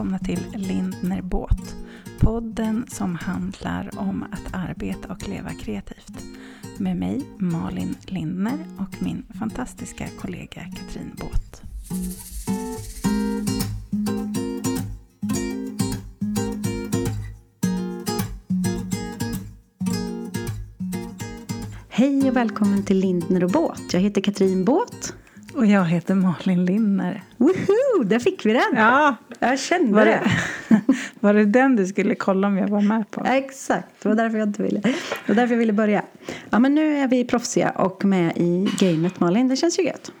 välkomna till Lindner Båt. Podden som handlar om att arbeta och leva kreativt. Med mig Malin Lindner och min fantastiska kollega Katrin Båt. Hej och välkommen till Lindner och Båt. Jag heter Katrin Båt. Och jag heter Malin Lindner. Woho! Där fick vi den! Ja, Jag kände var det. det, var det den du skulle kolla om jag var med på? Ja, Exakt, det var därför jag inte ville. Det var därför jag ville börja. Ja, men nu är vi proffsiga och med i gamet Malin. Det känns ju gött.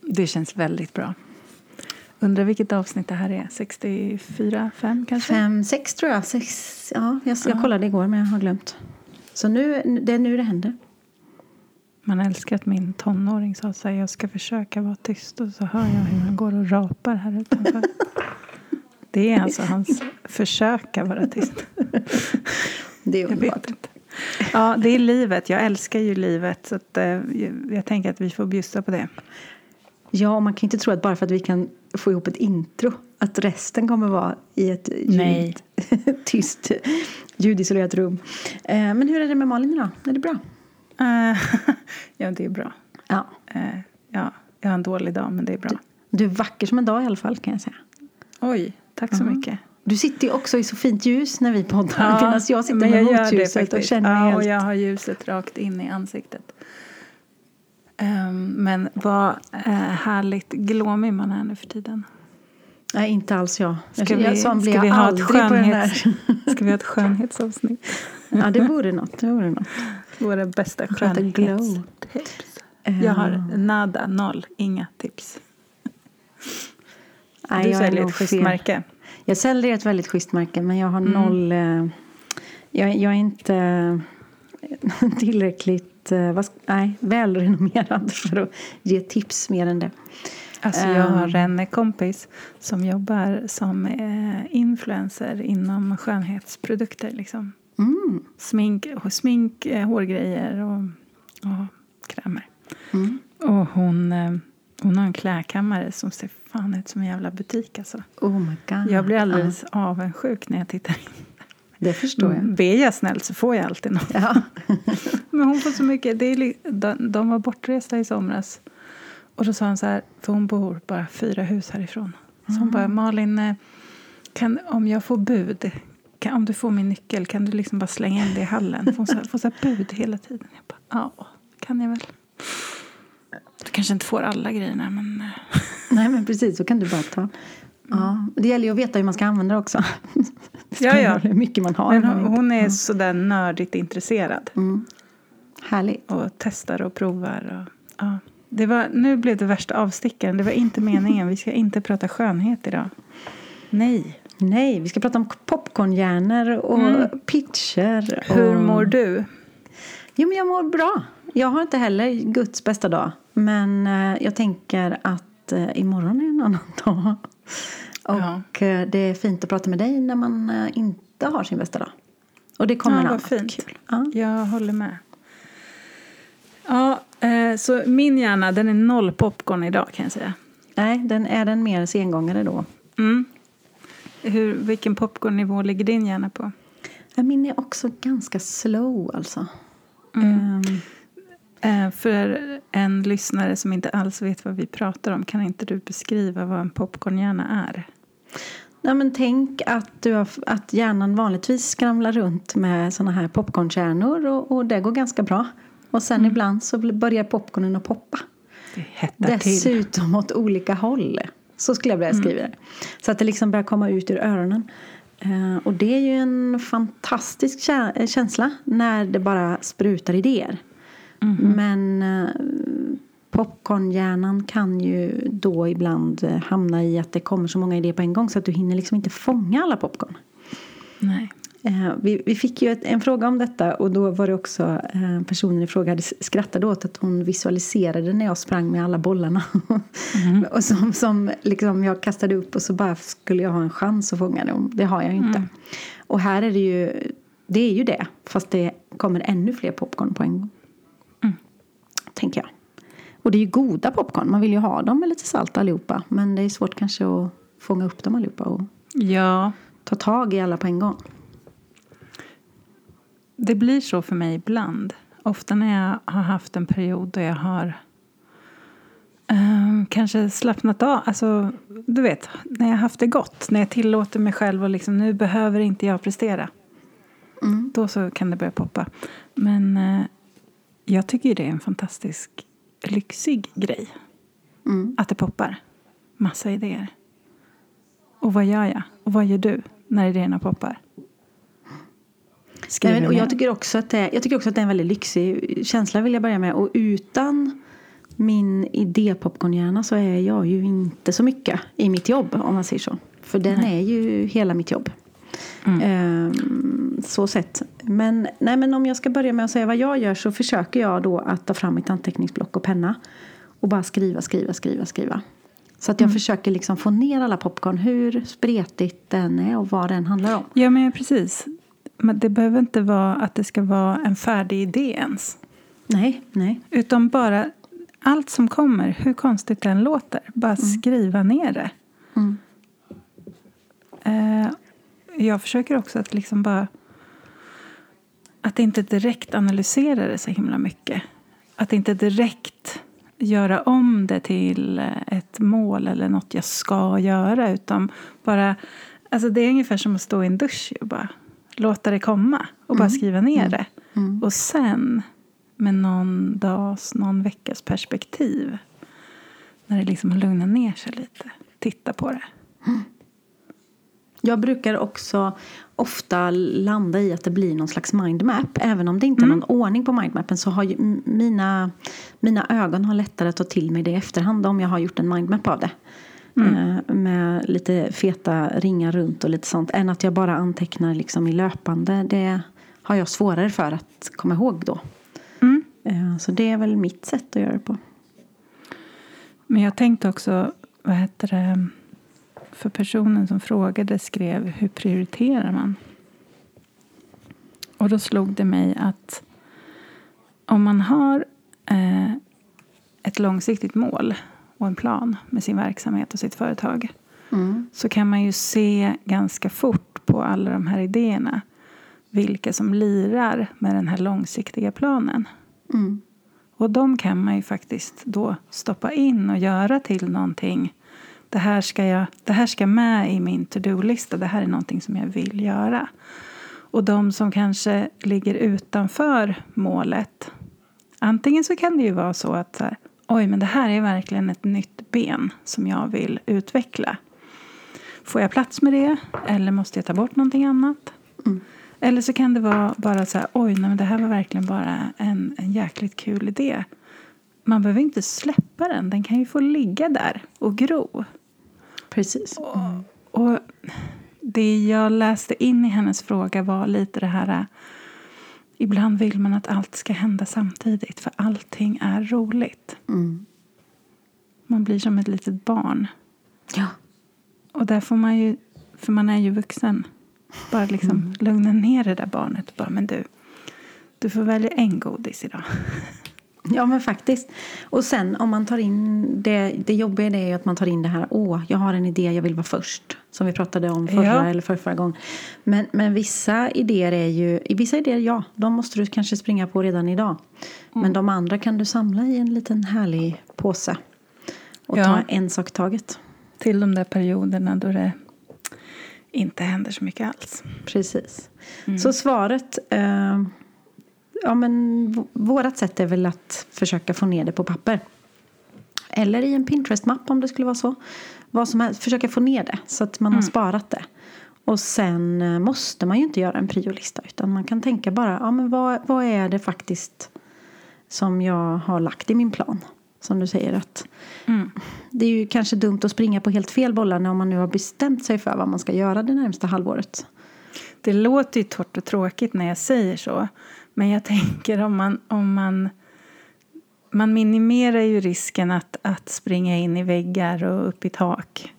Det känns väldigt bra. Undrar vilket avsnitt det här är? 64, 5 kanske? Fem, sex tror jag. Sex, ja, jag, jag kollade igår men jag har glömt. Så nu, det är nu det händer. Man älskar att min tonåring sa så här, jag ska försöka vara tyst och så hör jag hur han går och rapar här utanför. Det är alltså hans försöka vara tyst. Det är underbart. Ja, det är livet. Jag älskar ju livet. Så att, eh, jag tänker att vi får bjussa på det. Ja, man kan inte tro att bara för att vi kan få ihop ett intro att resten kommer vara i ett ljud, tyst, ljudisolerat rum. Eh, men hur är det med Malin idag? Är det bra? Eh, ja, det är bra. Ja. Eh, ja, jag har en dålig dag, men det är bra. Du är vacker som en dag i alla fall kan jag säga. Oj, tack så mycket. Du sitter ju också i så fint ljus när vi poddar. medan jag sitter men med jag motljuset och känner Ja, och jag har ljuset rakt in i ansiktet. Ehm, men vad uh, härligt glåmig man är nu för tiden. Nej, inte alls jag. Ska vi, jag ska vi ha ett skönhets, ska vi ha ett skönhetsavsnitt? Ja, det vore något. Det vore något. Våra bästa skönhetstips. Jag har nada, noll, inga tips. Nej, du säljer ett schysst märke. Jag säljer ett väldigt schysst märke men jag har Mm. noll... Eh, jag, jag är inte eh, tillräckligt eh, vad, nej, välrenommerad för att ge tips mer än det. Alltså jag har Ehm. en kompis som jobbar som influencer inom skönhetsprodukter. Liksom. Mm. Smink, smink eh, hårgrejer och, och krämer. Mm. Och hon, eh, hon har en klädkammare som ser fan ut som en jävla butik. Alltså. Oh my god. Jag blir alldeles avundsjuk när jag tittar in. Ja, det förstår jag. Ber jag snällt så får jag alltid något. Ja. Men hon får så mycket. Det är, de, de var bortresta i somras. Och då sa hon så här, för hon bor bara fyra hus härifrån. Så hon bara, Malin, eh, kan, om jag får bud, kan, om du får min nyckel, kan du liksom bara slänga in det i hallen? Hon så får så här bud hela tiden. Jag bara, ja, kan jag väl. Du kanske inte får alla grejerna, men... eh, Nej men precis, så kan du bara ta. Ja, det gäller ju att veta hur man ska använda det också. Det Ja, ja. Hur mycket man har. Men hon, är sådär nördigt intresserad. Mm. Härligt. och testar och provar. Och, ja. det var, nu blev det värsta avstickaren. Det var inte meningen. Vi ska inte prata skönhet idag. Nej. Nej, vi ska prata om popcornhjärnor och Mm. pitcher. Och... Hur mår du? Jo, men jag mår bra. Jag har inte heller Guds bästa dag. Men eh, jag tänker att eh, imorgon är en annan dag. Och eh, det är fint att prata med dig när man eh, inte har sin bästa dag. Och det kommer Ja, vad fint. kul. Ja. Jag håller med. Ja, så min hjärna den är noll popcorn idag kan jag säga. Nej, den är den mer sengångare då. Mm. Hur, vilken popcornnivå ligger din hjärna på? Min är också ganska slow alltså. Mm. Eh, för en lyssnare som inte alls vet vad vi pratar om kan inte du beskriva vad en popcornhjärna är? Nej, men tänk att, du har, att hjärnan vanligtvis skramlar runt med såna här popcornkärnor och, och det går ganska bra. Och sen ibland så börjar popcornen att poppa. Det hettar till. Dessutom åt olika håll. Så skulle jag vilja skriva det. Så att det liksom börjar komma ut ur öronen. Eh, och det är ju en fantastisk eh, känsla när det bara sprutar idéer. Men eh, popcornhjärnan kan ju då ibland hamna i att det kommer så många idéer på en gång så att du hinner liksom inte fånga alla popcorn. Nej. Eh, vi, vi fick ju ett, en fråga om detta och då var det också eh, personen i fråga hade skrattade åt att hon visualiserade när jag sprang med alla bollarna. och som, som liksom jag kastade upp och så bara skulle jag ha en chans att fånga dem. Det har jag ju inte. Och här är det ju, det är ju det. Fast det kommer ännu fler popcorn på en gång. Tänker jag. Och det är ju goda popcorn. Man vill ju ha dem med lite salt allihopa. Men det är svårt kanske att fånga upp dem allihopa och Ja. Ta tag i alla på en gång. Det blir så för mig ibland. Ofta när jag har haft en period då jag har um, kanske slappnat av. Alltså, du vet, när jag har haft det gott. När jag tillåter mig själv och liksom, nu behöver inte jag prestera. Mm. Då så kan det börja poppa. Men uh, jag tycker det är en fantastisk lyxig grej. Mm. Att det poppar massa idéer. Och vad gör jag? Och vad gör du när idéerna poppar? Nej, och jag, tycker också att det, jag tycker också att det är en väldigt lyxig känsla vill jag börja med. Och utan min idépopcornhjärna så är jag ju inte så mycket i mitt jobb om man säger så. För den nej. är ju hela mitt jobb. Mm. Ehm, så sett. Men, nej, men om jag ska börja med att säga vad jag gör så försöker jag då att ta fram mitt anteckningsblock och penna. Och bara skriva, skriva, skriva, skriva. Så att jag mm. försöker liksom få ner alla popcorn, hur spretigt den är och vad den handlar om. Ja, men precis. Men det behöver inte vara att det ska vara en färdig idé ens. Nej, nej. Utan bara allt som kommer, hur konstigt den låter, bara mm. skriva ner det. Mm. Uh, jag försöker också att liksom bara att inte direkt analysera det så himla mycket. Att inte direkt göra om det till ett mål eller något jag ska göra. Utan bara, alltså det är ungefär som att stå i en dusch och bara låta det komma och bara mm. skriva ner mm. det. Mm. Och sen med någon dags, någon veckas perspektiv när det liksom har lugnat ner sig lite, titta på det. Jag brukar också ofta landa i att det blir någon slags mindmap. Även om det inte är mm. någon ordning på mindmappen så har mina, mina ögon har lättare att ta till mig det i efterhand om jag har gjort en mindmap av det. Mm. Eh, med lite feta ringar runt och lite sånt. Än att jag bara antecknar liksom i löpande. Det har jag svårare för att komma ihåg då. Mm. Eh, så det är väl mitt sätt att göra det på. Men jag tänkte också, vad heter det för personen som frågade skrev hur prioriterar man? Och då slog det mig att om man har eh, ett långsiktigt mål och en plan med sin verksamhet och sitt företag mm. så kan man ju se ganska fort på alla de här idéerna vilka som lirar med den här långsiktiga planen. Mm. Och de kan man ju faktiskt då stoppa in och göra till någonting det här ska, jag, det här ska med i min to-do-lista. Det här är någonting som jag vill göra. Och de som kanske ligger utanför målet. Antingen så kan det ju vara så att så här, oj, men det här är verkligen ett nytt ben som jag vill utveckla. Får jag plats med det? Eller måste jag ta bort någonting annat? Mm. Eller så kan det vara bara så här, oj, nej, men det här var verkligen bara en, en jäkligt kul idé. Man behöver inte släppa den, den kan ju få ligga där och gro. Precis. Mm. Och, och, det jag läste in i hennes fråga var lite det här Ibland vill man att allt ska hända samtidigt för allting är roligt. Mm. Man blir som ett litet barn. Ja. Och där får man ju, för man är ju vuxen, bara liksom mm. lugna ner det där barnet. Bara, men du, du får välja en godis idag. Ja men faktiskt. Och sen om man tar in det, det jobbiga är ju att man tar in det här, åh jag har en idé, jag vill vara först. Som vi pratade om förra ja. eller förra, förra gången. Men, men vissa idéer är ju, i vissa idéer ja, de måste du kanske springa på redan idag. Mm. Men de andra kan du samla i en liten härlig påse. Och ja. ta en sak taget. Till de där perioderna då det inte händer så mycket alls. Precis. Mm. Så svaret eh, ja, men vårat sätt är väl att försöka få ner det på papper. Eller i en Pinterest-mapp om det skulle vara så. Vad som helst, försöka få ner det så att man mm. har sparat det. Och sen eh, måste man ju inte göra en priolista utan man kan tänka bara, ja men vad, vad är det faktiskt som jag har lagt i min plan? Som du säger att mm. det är ju kanske dumt att springa på helt fel bollar när man nu har bestämt sig för vad man ska göra det närmsta halvåret. Det låter ju torrt och tråkigt när jag säger så. Men jag tänker om man, om man man minimerar ju risken att, att springa in i väggar och upp i tak.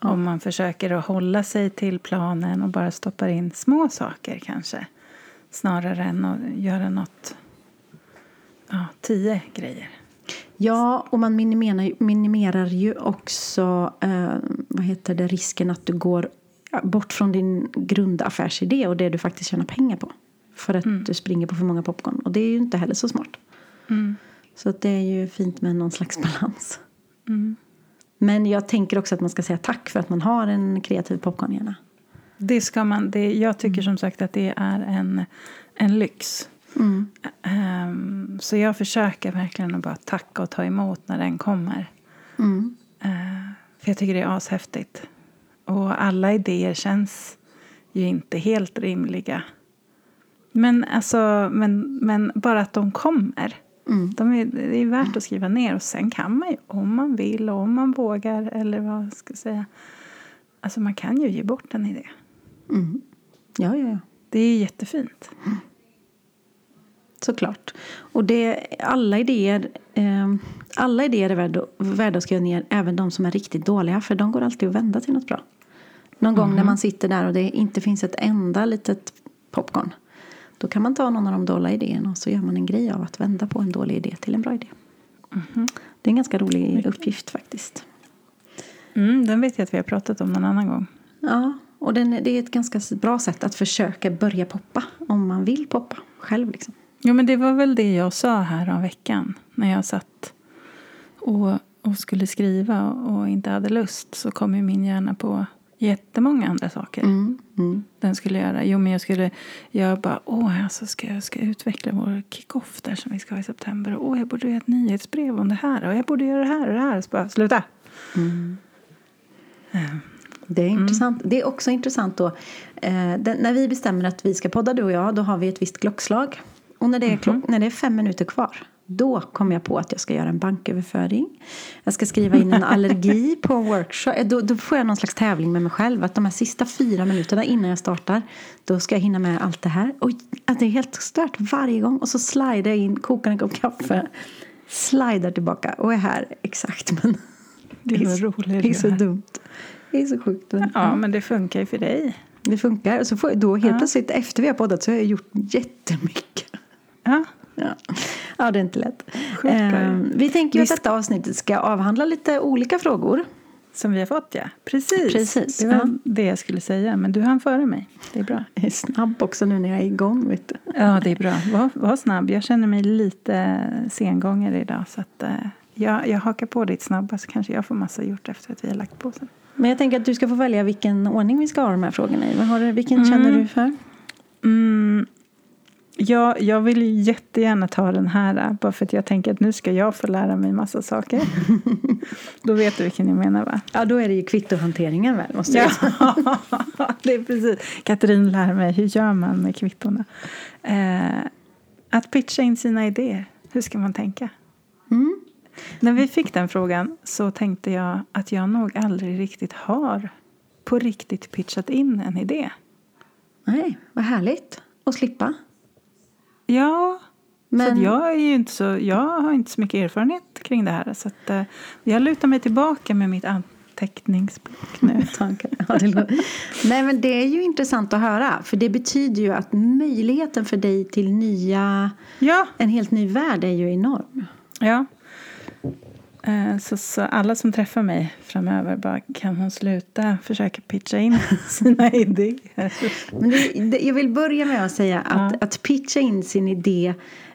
Ja. Om man försöker att hålla sig till planen och bara stoppar in små saker kanske. Snarare än att göra något, ja, tio grejer. Ja, och man minimerar, minimerar ju också eh, vad heter det, risken att du går bort från din grundaffärsidé och det du faktiskt tjänar pengar på. För att Mm. du springer på för många popcorn. Och det är ju inte heller så smart. Mm. Så det är ju fint med någon slags balans. Mm. Men jag tänker också att man ska säga tack för att man har en kreativ popcornhjärna. Det ska man. Det, jag tycker som sagt att det är en, en lyx. Mm. Ehm, så jag försöker verkligen att bara tacka och ta emot när den kommer. Mm. Eh, för jag tycker det är ashäftigt. Och alla idéer känns ju inte helt rimliga. Men, alltså, men, men bara att de kommer. Mm. De är, det är värt att skriva ner. Och sen kan man ju, om man vill och om man vågar, eller vad jag ska säga. Alltså man kan ju ge bort en idé. Mm. Ja, ja, ja. Det är jättefint. Såklart. Och det, alla idéer eh, alla idéer är värda, värda att skriva ner, även de som är riktigt dåliga. För de går alltid att vända till något bra. Någon gång när man sitter där och det inte finns ett enda litet popcorn. Då kan man ta någon av de dåliga idéerna och så gör man en grej av att vända på en dålig idé till en bra idé. Det är en ganska rolig uppgift faktiskt. Mm, den vet jag att vi har pratat om någon annan gång. Ja, och den, det är ett ganska bra sätt att försöka börja poppa. Om man vill poppa själv liksom. Jo, men det var väl det jag sa här om veckan. När jag satt och, och skulle skriva och inte hade lust så kom ju min hjärna på jättemånga andra saker. Mm, mm. Den skulle göra. Jo, men jag skulle... Jag bara, åh, alltså ska jag ska utveckla vår kick-off där som vi ska ha i september. Och, åh, jag borde göra ett nyhetsbrev om det här. Och jag borde göra det här och det här. Så bara, sluta! Det är intressant. Det är också intressant då. Eh, den, när vi bestämmer att vi ska podda du och jag, då har vi ett visst klockslag. Och när det är, klock, när det är fem minuter kvar, då kommer jag på att jag ska göra en banköverföring. Jag ska skriva in en allergi på en workshop. Eh, Då, då får jag någon slags tävling med mig själv. Att de här sista fyra minuterna innan jag startar, då ska jag hinna med allt det här. Och att det är helt stört varje gång. Och så slidar jag in, kokar en kopp kaffe, slidar tillbaka och är här exakt. Men Det var är så- roligt Det är så det dumt. Det är så sjukt. Men, Ja, men det funkar ju för dig. Det funkar. Och så får, då helt Ja. plötsligt efter vi har poddat så har jag gjort jättemycket. Ja, Ja, ja det är inte lätt. Ehm, vi tänker ju att detta avsnittet ska avhandla lite olika frågor. som vi har fått, ja. Precis. Precis, Det var ja. det jag skulle säga. Men du hann före mig. Det är bra. Jag är snabb också nu när jag är igång. Vet du. Ja, det är bra. Var, var snabb. Jag känner mig lite sengångare idag. Så att, eh, jag, jag hakar på ditt snabba så kanske jag får massa gjort efter att vi har lagt på sen. Men jag tänker att du ska få välja vilken ordning vi ska ha de här frågorna i. Vad har du, vilken Mm. känner du för? Mm, jag, jag vill ju jättegärna ta den här. eh, Bara för att jag tänker att nu ska jag få lära mig massa saker. Då vet du vilken jag menar va? Ja, då är det ju kvittohanteringen väl? Måste jag. Ja, det är precis. Katrin lär mig hur gör man med kvittona. Eh, att pitcha in sina idéer. Hur ska man tänka? Mm. När vi fick den frågan så tänkte jag att jag nog aldrig riktigt har på riktigt pitchat in en idé. Nej, vad härligt att slippa. Ja, Men- att jag, är ju inte så, jag har inte så mycket erfarenhet kring det här. Så att, eh, jag lutar mig tillbaka med mitt anteckningsblock nu. Ja, Nej, men det är ju intressant att höra. För det betyder ju att möjligheten för dig till nya, Ja, en helt ny värld är ju enorm. Ja. Eh, Så, så alla som träffar mig framöver bara kan hon sluta försöka pitcha in sina idéer. Men det, jag vill börja med att säga att, Ja. att pitcha in sin idé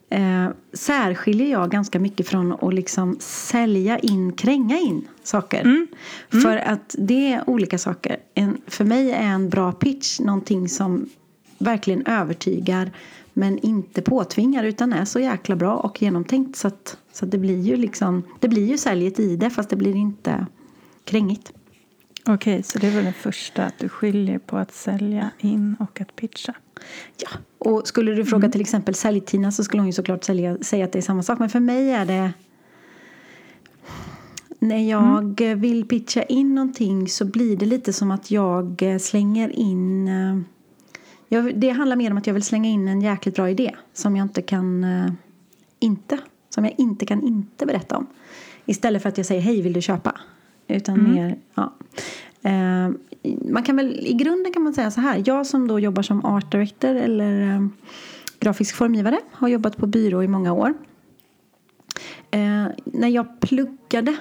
eh, särskiljer jag ganska mycket från att liksom sälja in, kränga in saker. Mm. För att det är olika saker. En, för mig är en bra pitch någonting som verkligen övertygar men inte påtvingar utan är så jäkla bra och genomtänkt så att, så att det blir ju liksom det blir ju säljet i det fast det blir inte krängigt. Okej, så det var det första, att du skiljer på att sälja in och att pitcha. Ja, och skulle du fråga till exempel Sälj-Tina så skulle hon ju såklart sälja, säga att det är samma sak. Men för mig är det när jag vill pitcha in någonting så blir det lite som att jag slänger in eh, jag, Det handlar mer om att jag vill slänga in en jäkligt bra idé som jag inte kan eh, inte som jag inte kan inte berätta om. Istället för att jag säger hej vill du köpa? Utan mer, ja. Eh, man kan väl, I grunden kan man säga så här. Jag som då jobbar som art director eller eh, grafisk formgivare har jobbat på byrå i många år. Eh, när jag pluggade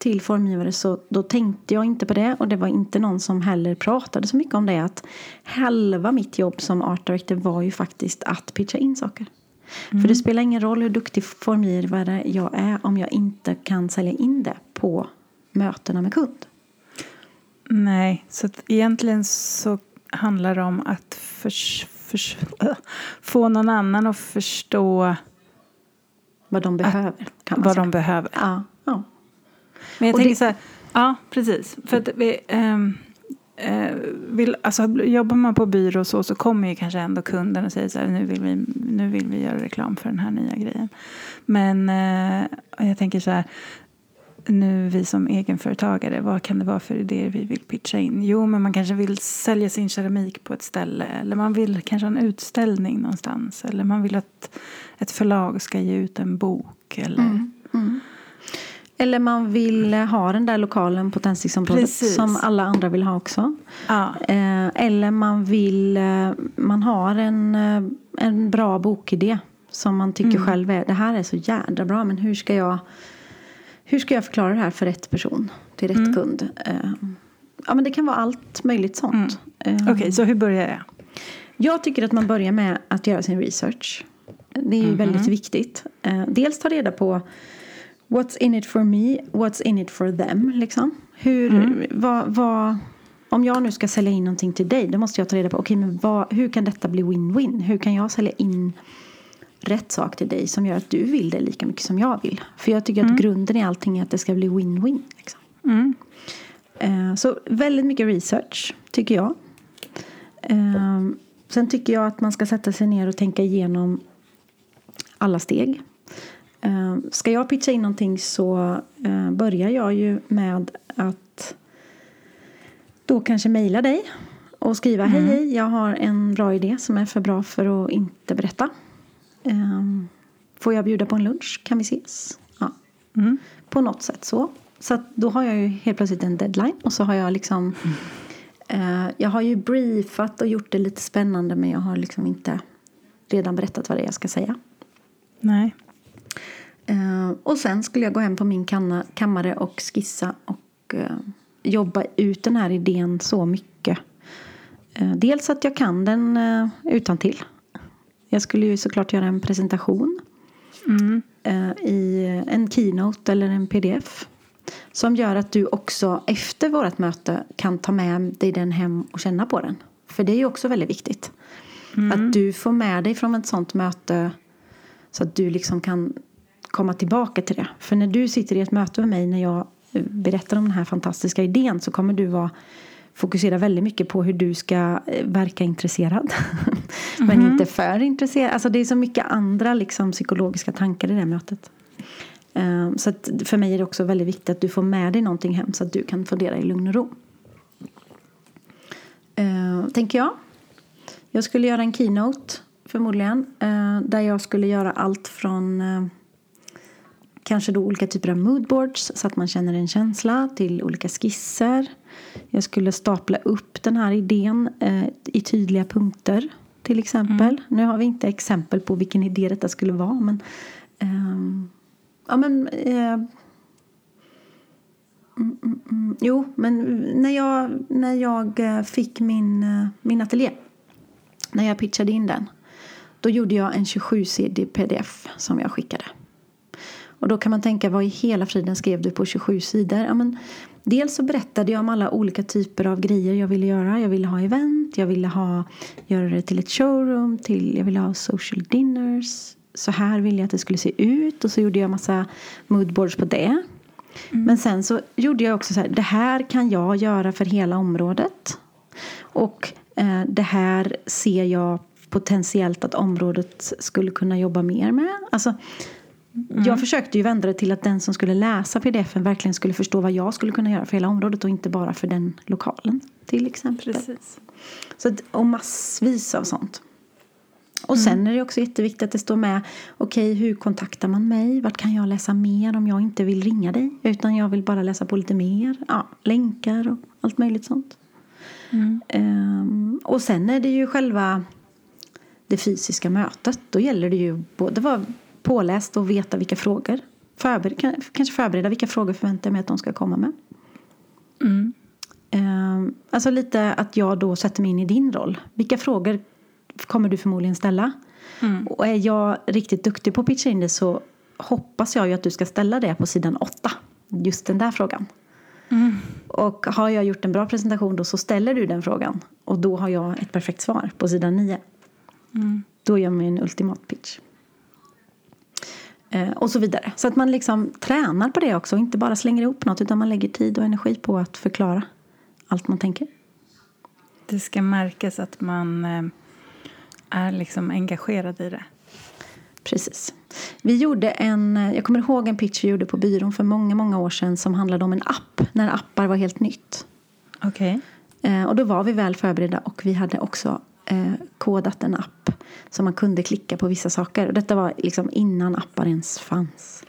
till formgivare så då tänkte jag inte på det och det var inte någon som heller pratade så mycket om det att halva mitt jobb som art director var ju faktiskt att pitcha in saker. Mm. För det spelar ingen roll hur duktig formgivare jag är om jag inte kan sälja in det på mötena med kund. Nej, så egentligen så handlar det om att förs, förs, äh, få någon annan att förstå vad de behöver. vad säga. de behöver. Ja. Men jag och tänker det... så här, ja precis. För att vi, äh, vill, alltså, jobbar man på byrå så, så kommer ju kanske ändå kunden och säger så här, nu vill, vi, nu vill vi göra reklam för den här nya grejen. Men äh, jag tänker så här, nu vi som egenföretagare, vad kan det vara för idéer vi vill pitcha in? Jo, men man kanske vill sälja sin keramik på ett ställe eller man vill kanske ha en utställning någonstans eller man vill att ett förlag ska ge ut en bok. Eller, mm, mm. Eller man vill ha den där lokalen på tändsticksområdet som alla andra vill ha också. Ja. Eh, eller man vill, eh, man har en, eh, en bra bokidé som man tycker mm. själv är, det här är så jädra bra men hur ska jag hur ska jag förklara det här för rätt person, till rätt mm. kund? Ja, men det kan vara allt möjligt sånt. Mm. Okej, okay, så hur börjar jag? Jag tycker att man börjar med att göra sin research. Det är ju mm. väldigt viktigt. Dels ta reda på What's in it for me? What's in it for them? Liksom. Hur, mm. vad, vad, om jag nu ska sälja in någonting till dig, då måste jag ta reda på okay, men vad, hur kan detta bli win-win? Hur kan jag sälja in rätt sak till dig som gör att du vill det lika mycket som jag vill. För jag tycker mm. att grunden i allting är att det ska bli win-win. Liksom. Mm. Uh, så väldigt mycket research tycker jag. Uh, sen tycker jag att man ska sätta sig ner och tänka igenom alla steg. Uh, ska jag pitcha in någonting så börjar jag ju med att då kanske mejla dig och skriva mm. hej hej jag har en bra idé som är för bra för att inte berätta. Um, får jag bjuda på en lunch? Kan vi ses? Ja. Mm. På något sätt så. Så då har jag ju helt plötsligt en deadline och så har jag liksom mm. uh, Jag har ju briefat och gjort det lite spännande men jag har liksom inte redan berättat vad det är jag ska säga. Nej. Uh, och sen skulle jag gå hem på min kammare och skissa och uh, jobba ut den här idén så mycket. dels att jag kan den utan till jag skulle ju såklart göra en presentation mm. Eh, i en keynote eller en pdf. Som gör att du också efter vårt möte kan ta med dig den hem och känna på den. För det är ju också väldigt viktigt. Mm. Att du får med dig från ett sånt möte så att du liksom kan komma tillbaka till det. För när du sitter i ett möte med mig när jag berättar om den här fantastiska idén så kommer du vara fokusera väldigt mycket på hur du ska eh, verka intresserad. Men mm. inte för intresserad. Alltså det är så mycket andra liksom, psykologiska tankar i det mötet. Um, så för mig är det också väldigt viktigt att du får med dig någonting hem så att du kan fundera i lugn och ro. Uh, tänker jag. Jag skulle göra en keynote förmodligen. Uh, där jag skulle göra allt från uh, kanske då olika typer av moodboards så att man känner en känsla till olika skisser jag skulle stapla upp den här idén eh, i tydliga punkter till exempel. Mm. Nu har vi inte exempel på vilken idé detta skulle vara men eh, ja men eh, mm, mm, mm, Jo, men när jag, när jag eh, fick min, eh, min ateljé, när jag pitchade in den, då gjorde jag en 27-sidig pdf som jag skickade. Och då kan man tänka, vad i hela friden skrev du på 27 sidor? Ja, men Dels så berättade jag om alla olika typer av grejer jag ville göra. Jag ville ha event, jag ville ha, göra det till ett showroom, till, jag ville ha social dinners. Så här ville jag att det skulle se ut och så gjorde jag massa moodboards på det. Mm. Men sen så gjorde jag också så här, det här kan jag göra för hela området. Och eh, det här ser jag potentiellt att området skulle kunna jobba mer med. Alltså, Mm. Jag försökte ju vända det till att den som skulle läsa pdfen verkligen skulle förstå vad jag skulle kunna göra för hela området och inte bara för den lokalen till exempel. Precis. Så att, och massvis av sånt. Och mm. sen är det också jätteviktigt att det står med okej, okay, hur kontaktar man mig? Vart kan jag läsa mer om jag inte vill ringa dig? Utan jag vill bara läsa på lite mer. Ja, länkar och allt möjligt sånt. Mm. Um, och sen är det ju själva det fysiska mötet. Då gäller det ju både vad påläst och veta vilka frågor förbereda, kanske förbereda vilka frågor förväntar jag mig att de ska komma med. Mm. Eh, alltså lite att jag då sätter mig in i din roll. Vilka frågor kommer du förmodligen ställa? Mm. Och är jag riktigt duktig på att pitcha in det så hoppas jag ju att du ska ställa det på sidan åtta. Just den där frågan. Mm. Och har jag gjort en bra presentation då så ställer du den frågan. Och då har jag ett perfekt svar på sidan nio. Mm. Då gör man en ultimat pitch. Eh, och så vidare. Så att man liksom tränar på det också. Inte bara slänger ihop något utan man lägger tid och energi på att förklara allt man tänker. Det ska märkas att man eh, är liksom engagerad i det. Precis. Vi gjorde en, jag kommer ihåg en pitch vi gjorde på byrån för många, många år sedan som handlade om en app, när appar var helt nytt. Okej. Eh, och då var vi väl förberedda och vi hade också eh, kodat en app som man kunde klicka på vissa saker. Och detta var liksom innan appar ens fanns.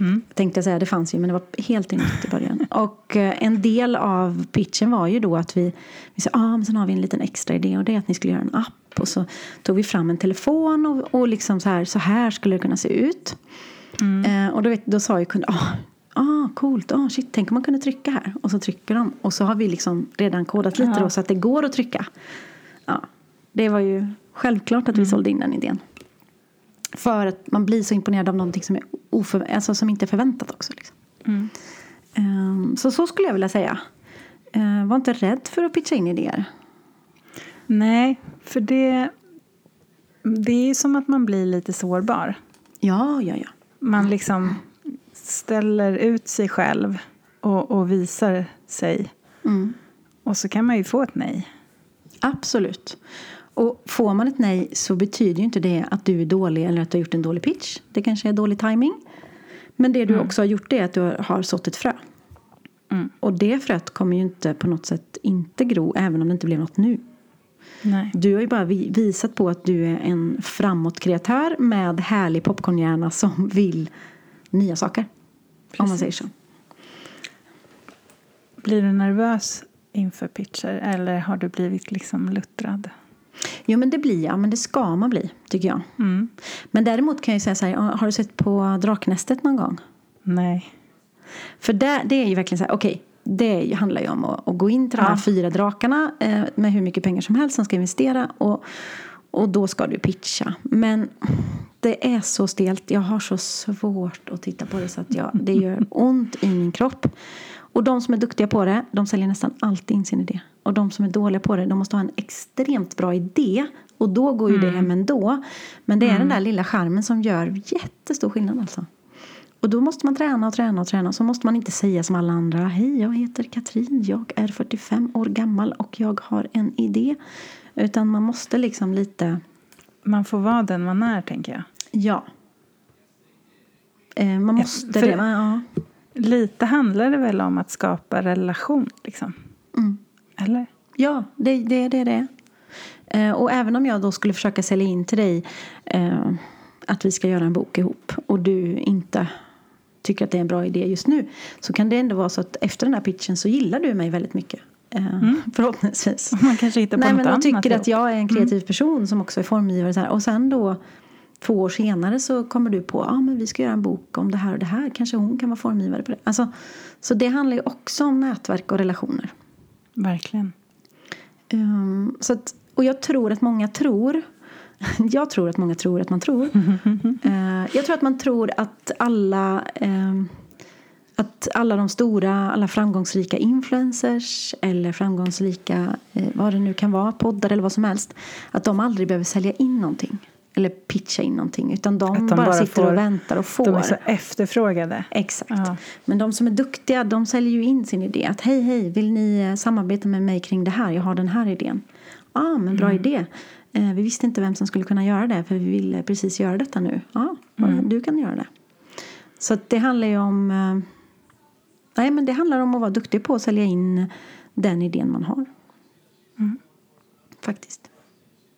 Mm. Tänkte jag säga, det fanns ju men det var helt nytt i början. Och eh, en del av pitchen var ju då att vi, vi sa, ah, men sen har vi en liten extra idé och det är att ni skulle göra en app. Och så tog vi fram en telefon och, och liksom så här, så här skulle det kunna se ut. Eh, och då, vet, då sa ju kunden, ah, ah coolt, ah, shit, tänk om man kunde trycka här. Och så trycker de. Och så har vi liksom redan kodat lite Ja. då så att det går att trycka. Ja, det var ju självklart att vi sålde in den idén. För att man blir så imponerad av någonting som, är oför, alltså som inte är förväntat också. Liksom. Mm. Ehm, så så skulle jag vilja säga. Ehm, var inte rädd för att pitcha in idéer. Nej, för det, det är som att man blir lite sårbar. Ja, ja, ja. Man liksom ställer ut sig själv och, och visar sig. Mm. Och så kan man ju få ett nej. Absolut. Och får man ett nej så betyder ju inte det att du är dålig eller att du har gjort en dålig pitch. Det kanske är dålig timing. Men det du också har gjort är att du har sått ett frö. Mm. Och det fröet kommer ju inte på något sätt inte gro även om det inte blev något nu. Nej. Du har ju bara vi- visat på att du är en framåtkreatör med härlig popcornhjärna som vill nya saker. Om man säger så. Blir du nervös inför pitcher eller har du blivit liksom luttrad? Jo men det blir jag, men det ska man bli tycker jag. Mm. Men däremot kan jag säga så här, har du sett på Draknästet någon gång? Nej. För det, det är ju verkligen så här, okej, det handlar ju om att, att gå in till de här Ja. fyra drakarna eh, med hur mycket pengar som helst som ska investera och, och då ska du pitcha. Men det är så stelt, jag har så svårt att titta på det så att jag, det gör ont i min kropp. Och de som är duktiga på det, de säljer nästan alltid in sin idé. Och de som är dåliga på det, de måste ha en extremt bra idé. Och då går ju det hem ändå. Men det är den där lilla skärmen som gör jättestor skillnad alltså. Och då måste man träna och träna och träna. Så måste man inte säga som alla andra. Hej, jag heter Katrin. Jag är 45 år gammal och jag har en idé. Utan man måste liksom lite, Man får vara den man är, tänker jag. ja. Eh, man måste för- det. Ja. Lite handlar det väl om att skapa relation, liksom? Mm. Eller? Ja, det är det, det, det. Eh, och även om jag då skulle försöka sälja in till dig eh, att vi ska göra en bok ihop och du inte tycker att det är en bra idé just nu så kan det ändå vara så att efter den här pitchen så gillar du mig väldigt mycket. Eh, Förhoppningsvis. Man kanske hittar på Nej något men annat tycker att jag är en kreativ person som också är formgivare. Så här. Och sen då två år senare så kommer du på att ah, men vi ska göra en bok om det här och det här. Kanske hon kan vara formgivare på det. Alltså, så det handlar ju också om nätverk och relationer. Verkligen. Um, så att, och jag tror att många tror jag tror att många tror att man tror. Eh, jag tror att man tror att alla ehm, att alla de stora, alla framgångsrika influencers eller framgångsrika, eh, vad det nu kan vara, poddar eller vad som helst. Att de aldrig behöver sälja in någonting. Eller pitcha in någonting. Utan de, de bara, bara sitter får- och väntar och får. De är så efterfrågade. Exakt. Ja. Men de som är duktiga, de säljer ju in sin idé. Att hej, hej, vill ni eh, samarbeta med mig kring det här? Jag har den här idén. Ja, ah, men bra idé. Eh, vi visste inte vem som skulle kunna göra det, för vi ville precis göra detta nu. Ja, ah, du kan göra det. Så det handlar ju om... Eh, nej, men det handlar om att vara duktig på att sälja in den idén man har. Faktiskt.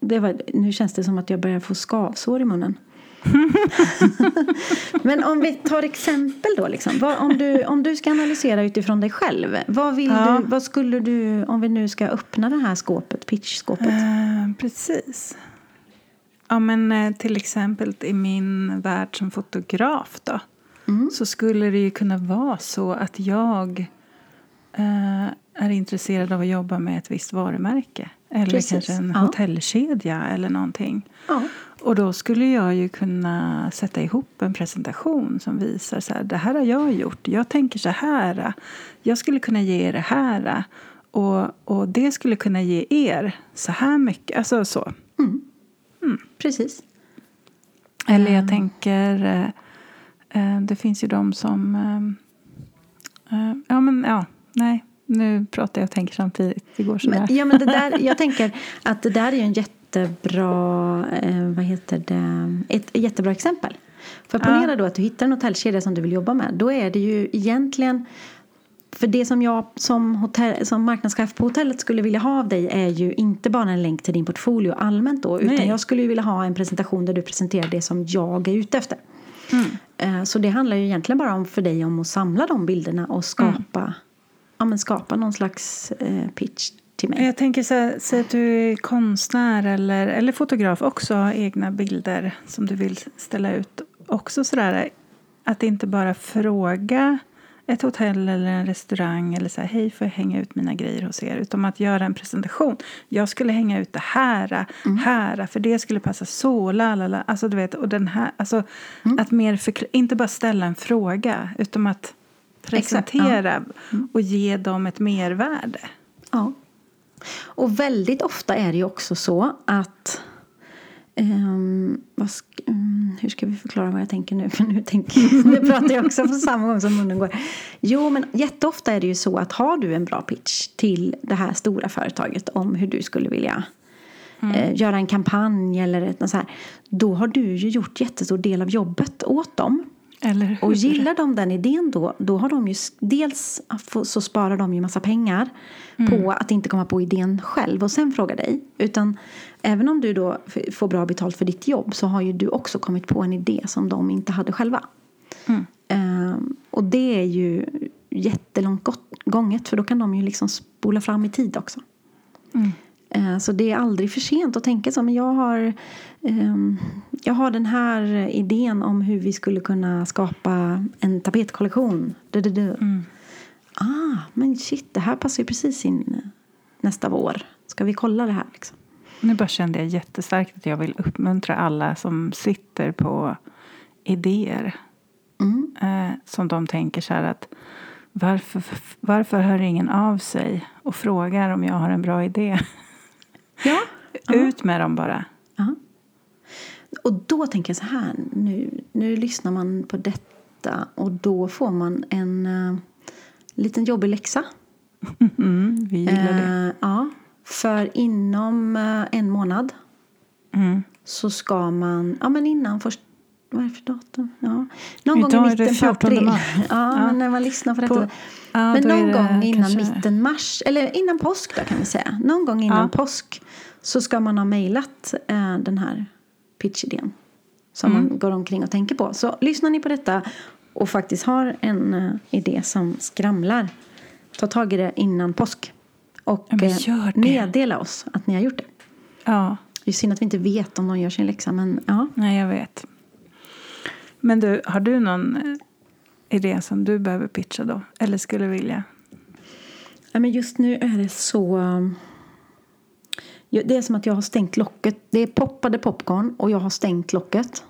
Det var, nu känns det som att jag börjar få skavsår i munnen. Men om vi tar exempel då. Liksom. Vad, om, du, om du ska analysera utifrån dig själv. Vad, vill Ja. du, vad skulle du, om vi nu ska öppna det här skåpet, pitchskåpet. Eh, precis. Ja, men eh, till exempel i min värld som fotograf då. Mm. så skulle det ju kunna vara så att jag eh, är intresserad av att jobba med ett visst varumärke. Eller Precis, kanske en ja. hotellkedja eller någonting. Ja. Och då skulle jag ju kunna sätta ihop en presentation som visar så här, det här har jag gjort. Jag tänker så här. Jag skulle kunna ge er det här. Och, och det skulle kunna ge er så här mycket. Alltså så. Precis. Eller jag tänker, eh, eh, det finns ju de som... eh, eh, ja, men ja, nej. Nu pratar jag och tänker samtidigt. Det går sådär. Men, ja, men det där, jag tänker att det där är en jättebra, eh, vad heter det, ett jättebra exempel. För ponera då att du hittar en hotellkedja som du vill jobba med. Då är det ju egentligen, för det som jag som, hotell, som marknadschef på hotellet skulle vilja ha av dig är ju inte bara en länk till din portfolio allmänt då. Utan Nej. jag skulle ju vilja ha en presentation där du presenterar det som jag är ute efter. Mm. Eh, Så det handlar ju egentligen bara om för dig om att samla de bilderna och skapa, ja, skapa någon slags eh, pitch till mig. Jag tänker så här, säg att du är konstnär eller, eller fotograf också har egna bilder som du vill ställa ut. Också sådär att inte bara fråga ett hotell eller en restaurang eller så här, hej får jag hänga ut mina grejer hos er? Utan att göra en presentation. Jag skulle hänga ut det här, här, för det skulle passa så, la la la. Alltså du vet, och den här, alltså att mer förkla- inte bara ställa en fråga utan att Exakt, ja. presentera och ge dem ett mervärde. Ja. Och väldigt ofta är det ju också så att ehm, vad sk- mm, hur ska vi förklara vad jag tänker nu? För nu, tänker, nu pratar jag också på samma gång som munnen går. Jo, men jätteofta är det ju så att har du en bra pitch till det här stora företaget om hur du skulle vilja eh, göra en kampanj eller något så här. Då har du ju gjort jättestor del av jobbet åt dem. Och gillar de den idén då, då har de ju dels så sparar de ju massa pengar på att inte komma på idén själv och sen fråga dig. Utan även om du då får bra betalt för ditt jobb så har ju du också kommit på en idé som de inte hade själva. Mm. Ehm, och det är ju jättelångt gott- gånget för då kan de ju liksom spola fram i tid också. Mm. Eh, Så det är aldrig för sent att tänka så. Men jag har, ehm, jag har den här idén om hur vi skulle kunna skapa en tapetkollektion. Du, du, du. Mm. Ah, men shit, det här passar ju precis in nästa vår. Ska vi kolla det här liksom? Nu bara kände jag jättestarkt att jag vill uppmuntra alla som sitter på idéer. Mm. Eh, som de tänker så här att varför, varför hör ingen av sig och frågar om jag har en bra idé? Ja. Ut med dem bara. Ja. Och då tänker jag så här, nu, nu lyssnar man på detta och då får man en uh, liten jobbig läxa. Mm, vi gillar det. Eh, ja, för inom eh, en månad Mm. så ska man, ja men innan först, vad är det för datum? Ja. Någon gång Idag i är det mitten på 14 april. mars. Ja, Ja. men när man lyssnar på detta. På- ja, men någon gång innan kanske- mitten mars, eller innan påsk då kan vi säga. Någon gång innan Ja. påsk så ska man ha mejlat eh, den här pitchidén. Som Mm. man går omkring och tänker på. Så lyssnar ni på detta och faktiskt har en eh, idé som skramlar. Ta tag i det innan påsk. Och Ja, eh, meddela oss att ni har gjort det. Ja, Det är synd att vi inte vet om de gör sin läxa. Men ja. nej jag vet. Men du, har du någon eh, idé som du behöver pitcha då? Eller skulle vilja? Ja, men just nu är det så... um, Det är som att jag har stängt locket. Det är poppade popcorn och jag har stängt locket.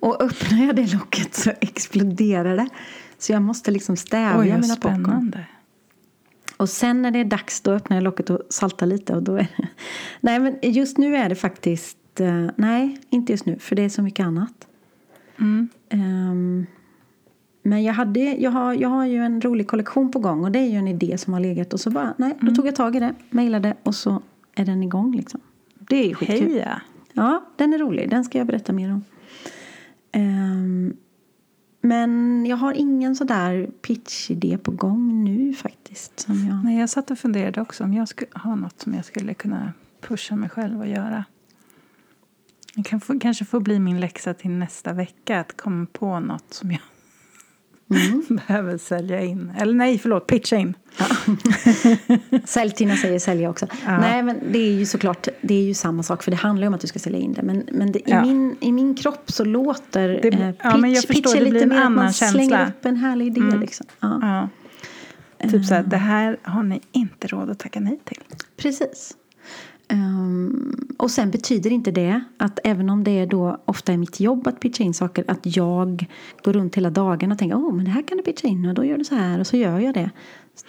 Och öppnar jag det locket så exploderar det. Så jag måste liksom stävja Oj, mina popcorn. spännande. Och sen när det är dags då öppnar jag locket och saltar lite. Och då är det... Nej, men just nu är det faktiskt... eh, Nej, inte just nu. För det är så mycket annat. Mm. Ehm, men jag, hade, jag, har, jag har ju en rolig kollektion på gång och det är ju en idé som har legat och så bara, nej, då tog jag tag i det, mejlade och så är den igång liksom. Det är ju skitkul. Heja! Ja, den är rolig, den ska jag berätta mer om. Ehm, men jag har ingen sådär pitchidé på gång nu faktiskt. Som jag... Nej, jag satt och funderade också om jag skulle ha något som jag skulle kunna pusha mig själv att göra. Det kan få, kanske få bli min läxa till nästa vecka att komma på något som jag behöver sälja in. Eller nej, förlåt, pitcha in. Ja. Säljtina säger sälja också. Ja. Nej, men det är ju såklart det är ju samma sak. För det handlar ju om att du ska sälja in det. Men, men det, i, Ja. min, i min kropp så låter Det- eh, ja, pitch, men jag förstår, pitch lite mer att man känsla. slänger upp en härlig idé. Mm. Liksom. Ja, Ja. Typ så här, det här har ni inte råd att tacka nej till. Precis. Ehm, och sen betyder inte det att även om det är då ofta är mitt jobb att pitcha in saker att jag går runt hela dagen och tänker åh men det här kan du pitcha in och då gör du så här och så gör jag det.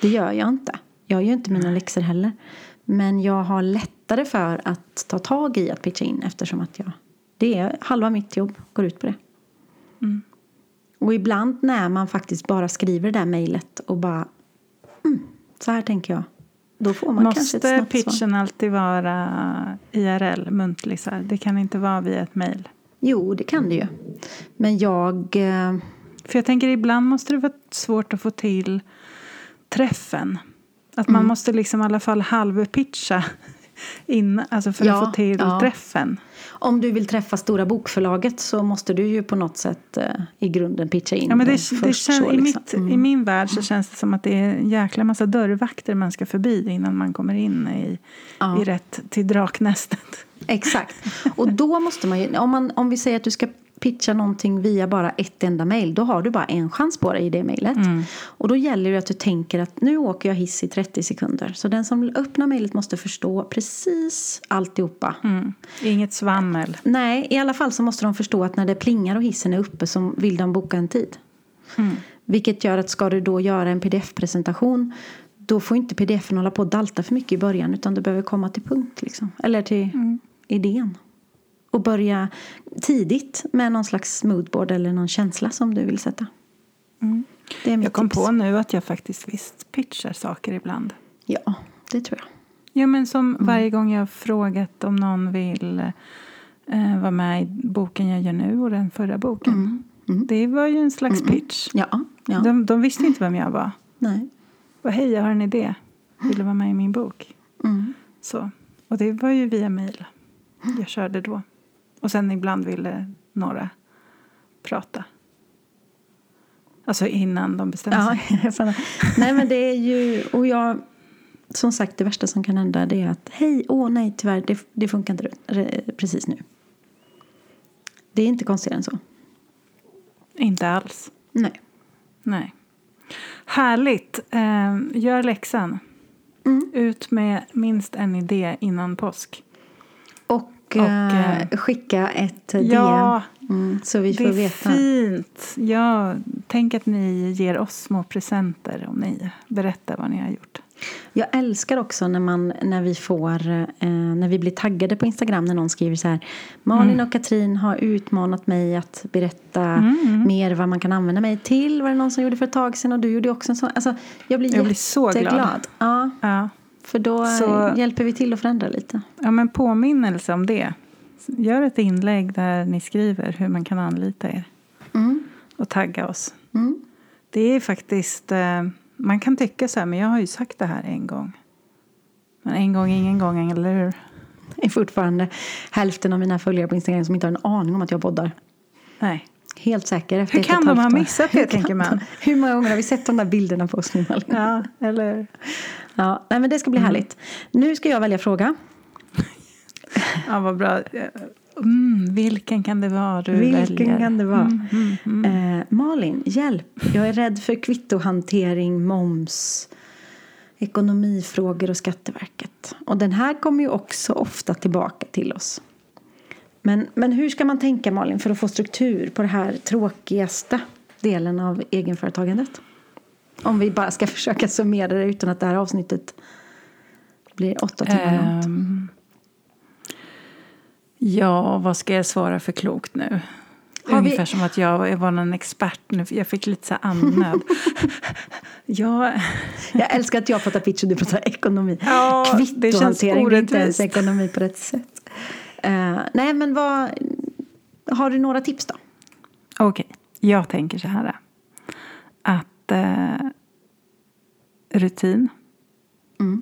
Det gör jag inte. Jag gör inte mina läxor heller. Men jag har lättare för att ta tag i att pitcha in eftersom att jag det är halva mitt jobb går ut på det. Och ibland när man faktiskt bara skriver det där mejlet och bara mm, så här tänker jag. Då får man kanske ett Måste snabbt svar. pitchen alltid vara IRL, muntlig? Så här? Det kan inte vara via ett mejl. Jo, det kan det ju. Men jag... eh, För jag tänker ibland måste det vara svårt att få till träffen. Att man måste liksom i alla fall halvpitcha in, alltså för Ja, att få till ja. träffen. Om du vill träffa stora bokförlaget så måste du ju på något sätt eh, i grunden pitcha in Ja, men det, dem det först. kän, så, i, liksom. mitt, Mm. I min värld så känns det som att det är en jäkla massa dörrvakter man ska förbi innan man kommer in i, Ja. i rätt till draknästet. Exakt. Och då måste man ju, om, man, om vi säger att du ska pitcha någonting via bara ett enda mejl, då har du bara en chans på dig i det mejlet. Mm. Och då gäller det att du tänker att nu åker jag hiss i 30 sekunder. Så den som öppnar mejlet måste förstå precis alltihopa. Mm. Inget svammel. Nej, i alla fall så måste de förstå att när det plingar och hissen är uppe så vill de boka en tid. Mm. Vilket gör att ska du då göra en pdf-presentation då får inte pdf-en hålla på och dalta för mycket i början utan du behöver komma till punkt. Liksom. Eller till Mm. idén. Och börja tidigt med någon slags moodboard eller någon känsla som du vill sätta. Det är mitt Mm. Jag kom tips. på nu att jag faktiskt visst pitchar saker ibland. Ja, det tror jag. Ja, men som Mm. varje gång jag har frågat om någon vill eh, vara med i boken jag gör nu och den förra boken. Mm. Mm. Det var ju en slags pitch. Ja, ja. De, de visste inte vem jag var. Nej. Bara, Hej, jag har en idé. Vill du vara med i min bok? Mm. Så. Och det var ju via mejl jag körde då. Och sen ibland ville några prata. Alltså innan de bestämde Ja, sig. Nej men det är ju, och jag, som sagt det värsta som kan hända det är att hej, åh nej tyvärr, det, det funkar inte re- precis nu. Det är inte konstigare än så. Inte alls. Nej. Nej. Härligt. Eh, gör läxan. Mm. Ut med minst en idé innan påsk. Och, Och, eh, eh, skicka ett DM Ja, mm, så vi det får är veta. fint. Ja, tänk att ni ger oss små presenter om ni berättar vad ni har gjort. Jag älskar också när, man, när vi får eh, när vi blir taggade på Instagram när någon skriver så här Malin och Katrin har utmanat mig att berätta Mm. mer vad man kan använda mig till. Var det någon som gjorde för ett tag sedan och du gjorde också en sån. Alltså, jag blir Jag blir så glad. Ja, Ja. För då Så- hjälper vi till att förändra lite. Ja, men påminnelse om det. Gör ett inlägg där ni skriver hur man kan anlita er Mm. och tagga oss. Mm. Det är faktiskt, eh, man kan tycka så här, men jag har ju sagt det här en gång. Men en gång, ingen gång, eller hur? Det är fortfarande hälften av mina följare på Instagram som inte har en aning om att jag poddar. Nej. Helt säker. Efter Hur kan de ha missat det, tänker man? Hur många gånger har vi sett de där bilderna på oss nu, Malin? Ja, eller Ja, nej, men det ska bli härligt. Nu ska jag välja fråga. Ja, vad bra. Mm, vilken kan det vara du Vilken väljer? kan det vara? Mm, mm, mm. Eh, Malin, hjälp. Jag är rädd för kvittohantering, moms, ekonomifrågor och Skatteverket. Och den här kommer ju också ofta tillbaka till oss. Men, men hur ska man tänka Malin för att få struktur på den här tråkigaste delen av egenföretagandet? Om vi bara ska försöka summera det utan att det här avsnittet blir åtta timmar långt. Ehm, ja, vad ska jag svara för klokt nu? Har vi- Ungefär som att jag var någon expert nu. Jag fick lite så andnöd. ja, Jag älskar att jag pratar pitch och du pratar ekonomi. Ja, Kvittohantering, det är inte ens ekonomi på rätt sätt. Eh, nej, men vad... Har du några tips då? okej. Jag tänker så här. Att eh, rutin. Mm.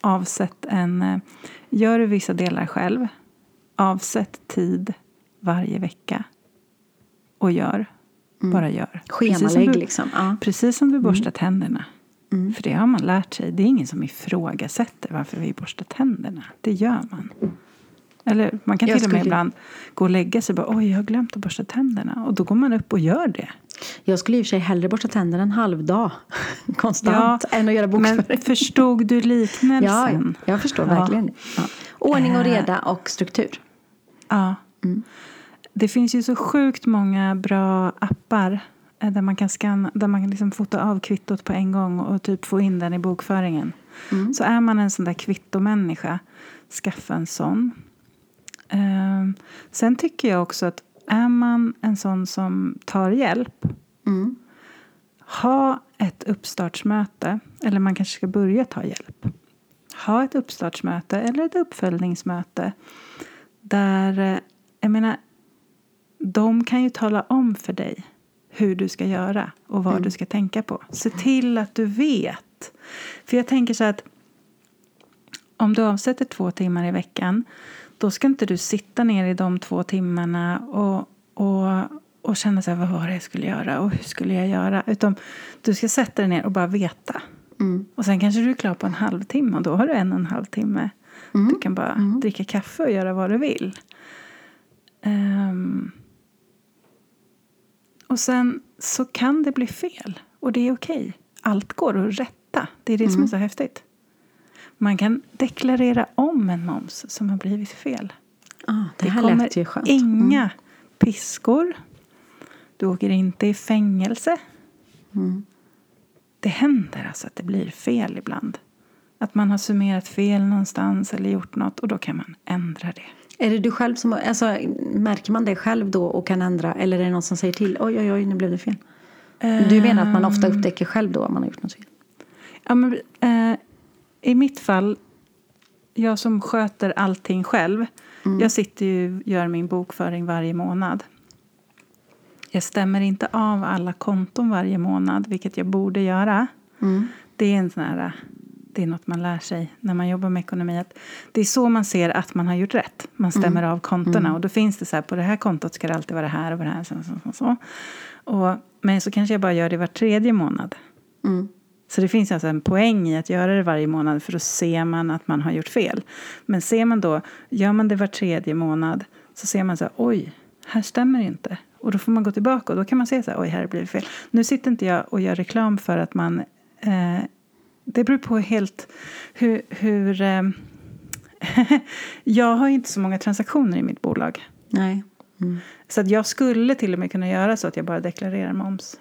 Avsätt en... eh, Gör du vissa delar själv. Avsätt tid varje vecka. Och gör. Bara gör. Schemalägg du, liksom. Ja. Precis som du borstar tänderna. För det har man lärt sig. Det är ingen som ifrågasätter varför vi borstar tänderna. Det gör man. Eller man kan Jag till och med skulle- ibland gå och lägga sig och bara oj, jag har glömt att borsta tänderna. Och då går man upp och gör det. Jag skulle i och för sig hellre borsta tänderna en halv dag konstant än att göra bokföring. men förstod du Ja, liknelsen? jag förstår Ja. verkligen. Ja. Ordning och Eh. reda och struktur. Ja. Mm. Det finns ju så sjukt många bra appar eh, där man kan scanna, där man kan liksom fota av kvittot på en gång och typ få in den i bokföringen. Mm. Så är man en sån där kvittomänniska, skaffa en sån. Ehm, sen tycker jag också att är man en sån som tar hjälp, Mm. ha ett uppstartsmöte, eller man kanske ska börja ta hjälp. Ha ett uppstartsmöte eller ett uppföljningsmöte där, eh, jag menar, de kan ju tala om för dig hur du ska göra och vad du ska tänka på. Se till att du vet. För jag tänker så att om du avsätter två timmar i veckan då ska inte du sitta ner i de två timmarna och, och, och känna så här, vad var det jag skulle göra och hur skulle jag göra? Utan du ska sätta dig ner och bara veta. Mm. Och sen kanske du är klar på en halvtimme och då har du en och en halv timme. Du kan bara dricka kaffe och göra vad du vill. Ehm. och sen så kan det bli fel och det är okej. Allt går att rätta. Det är det som är så häftigt. Man kan deklarera om en moms som har blivit fel. Ah, det, Det kommer skönt. Mm. inga piskor. Du åker inte i fängelse. Mm. Det händer alltså att det blir fel ibland. Att man har summerat fel någonstans eller gjort något och då kan man ändra det. Är det du själv som, alltså, märker man det själv då och kan ändra? Eller är det någon som säger till? Oj, oj, oj, nu blev det fel. Du menar att man ofta Ehm. upptäcker själv då om man har gjort något fel? Ja, men, eh, I mitt fall, jag som sköter allting själv. Mm. Jag sitter ju och gör min bokföring varje månad. Jag stämmer inte av alla konton varje månad, vilket jag borde göra. Mm. Det är en sån här, det är något man lär sig när man jobbar med ekonomi. Att det är så man ser att man har gjort rätt. Man stämmer av kontona. Och då finns det så här, på det här kontot ska det alltid vara det här och det här. Så, så, så, så. Och, men så kanske jag bara gör det var tredje månad. Så det finns alltså en poäng i att göra det varje månad för då ser man att man har gjort fel. Men ser man då, gör man det var tredje månad så ser man så här, oj, här stämmer det inte. Och då får man gå tillbaka och då kan man se så här, oj, här blivit fel. Nu sitter inte jag och gör reklam för att man, eh, det beror på helt hur, hur eh, jag har inte så många transaktioner i mitt bolag. Nej. Mm. Så att jag skulle till och med kunna göra så att jag bara deklarerar moms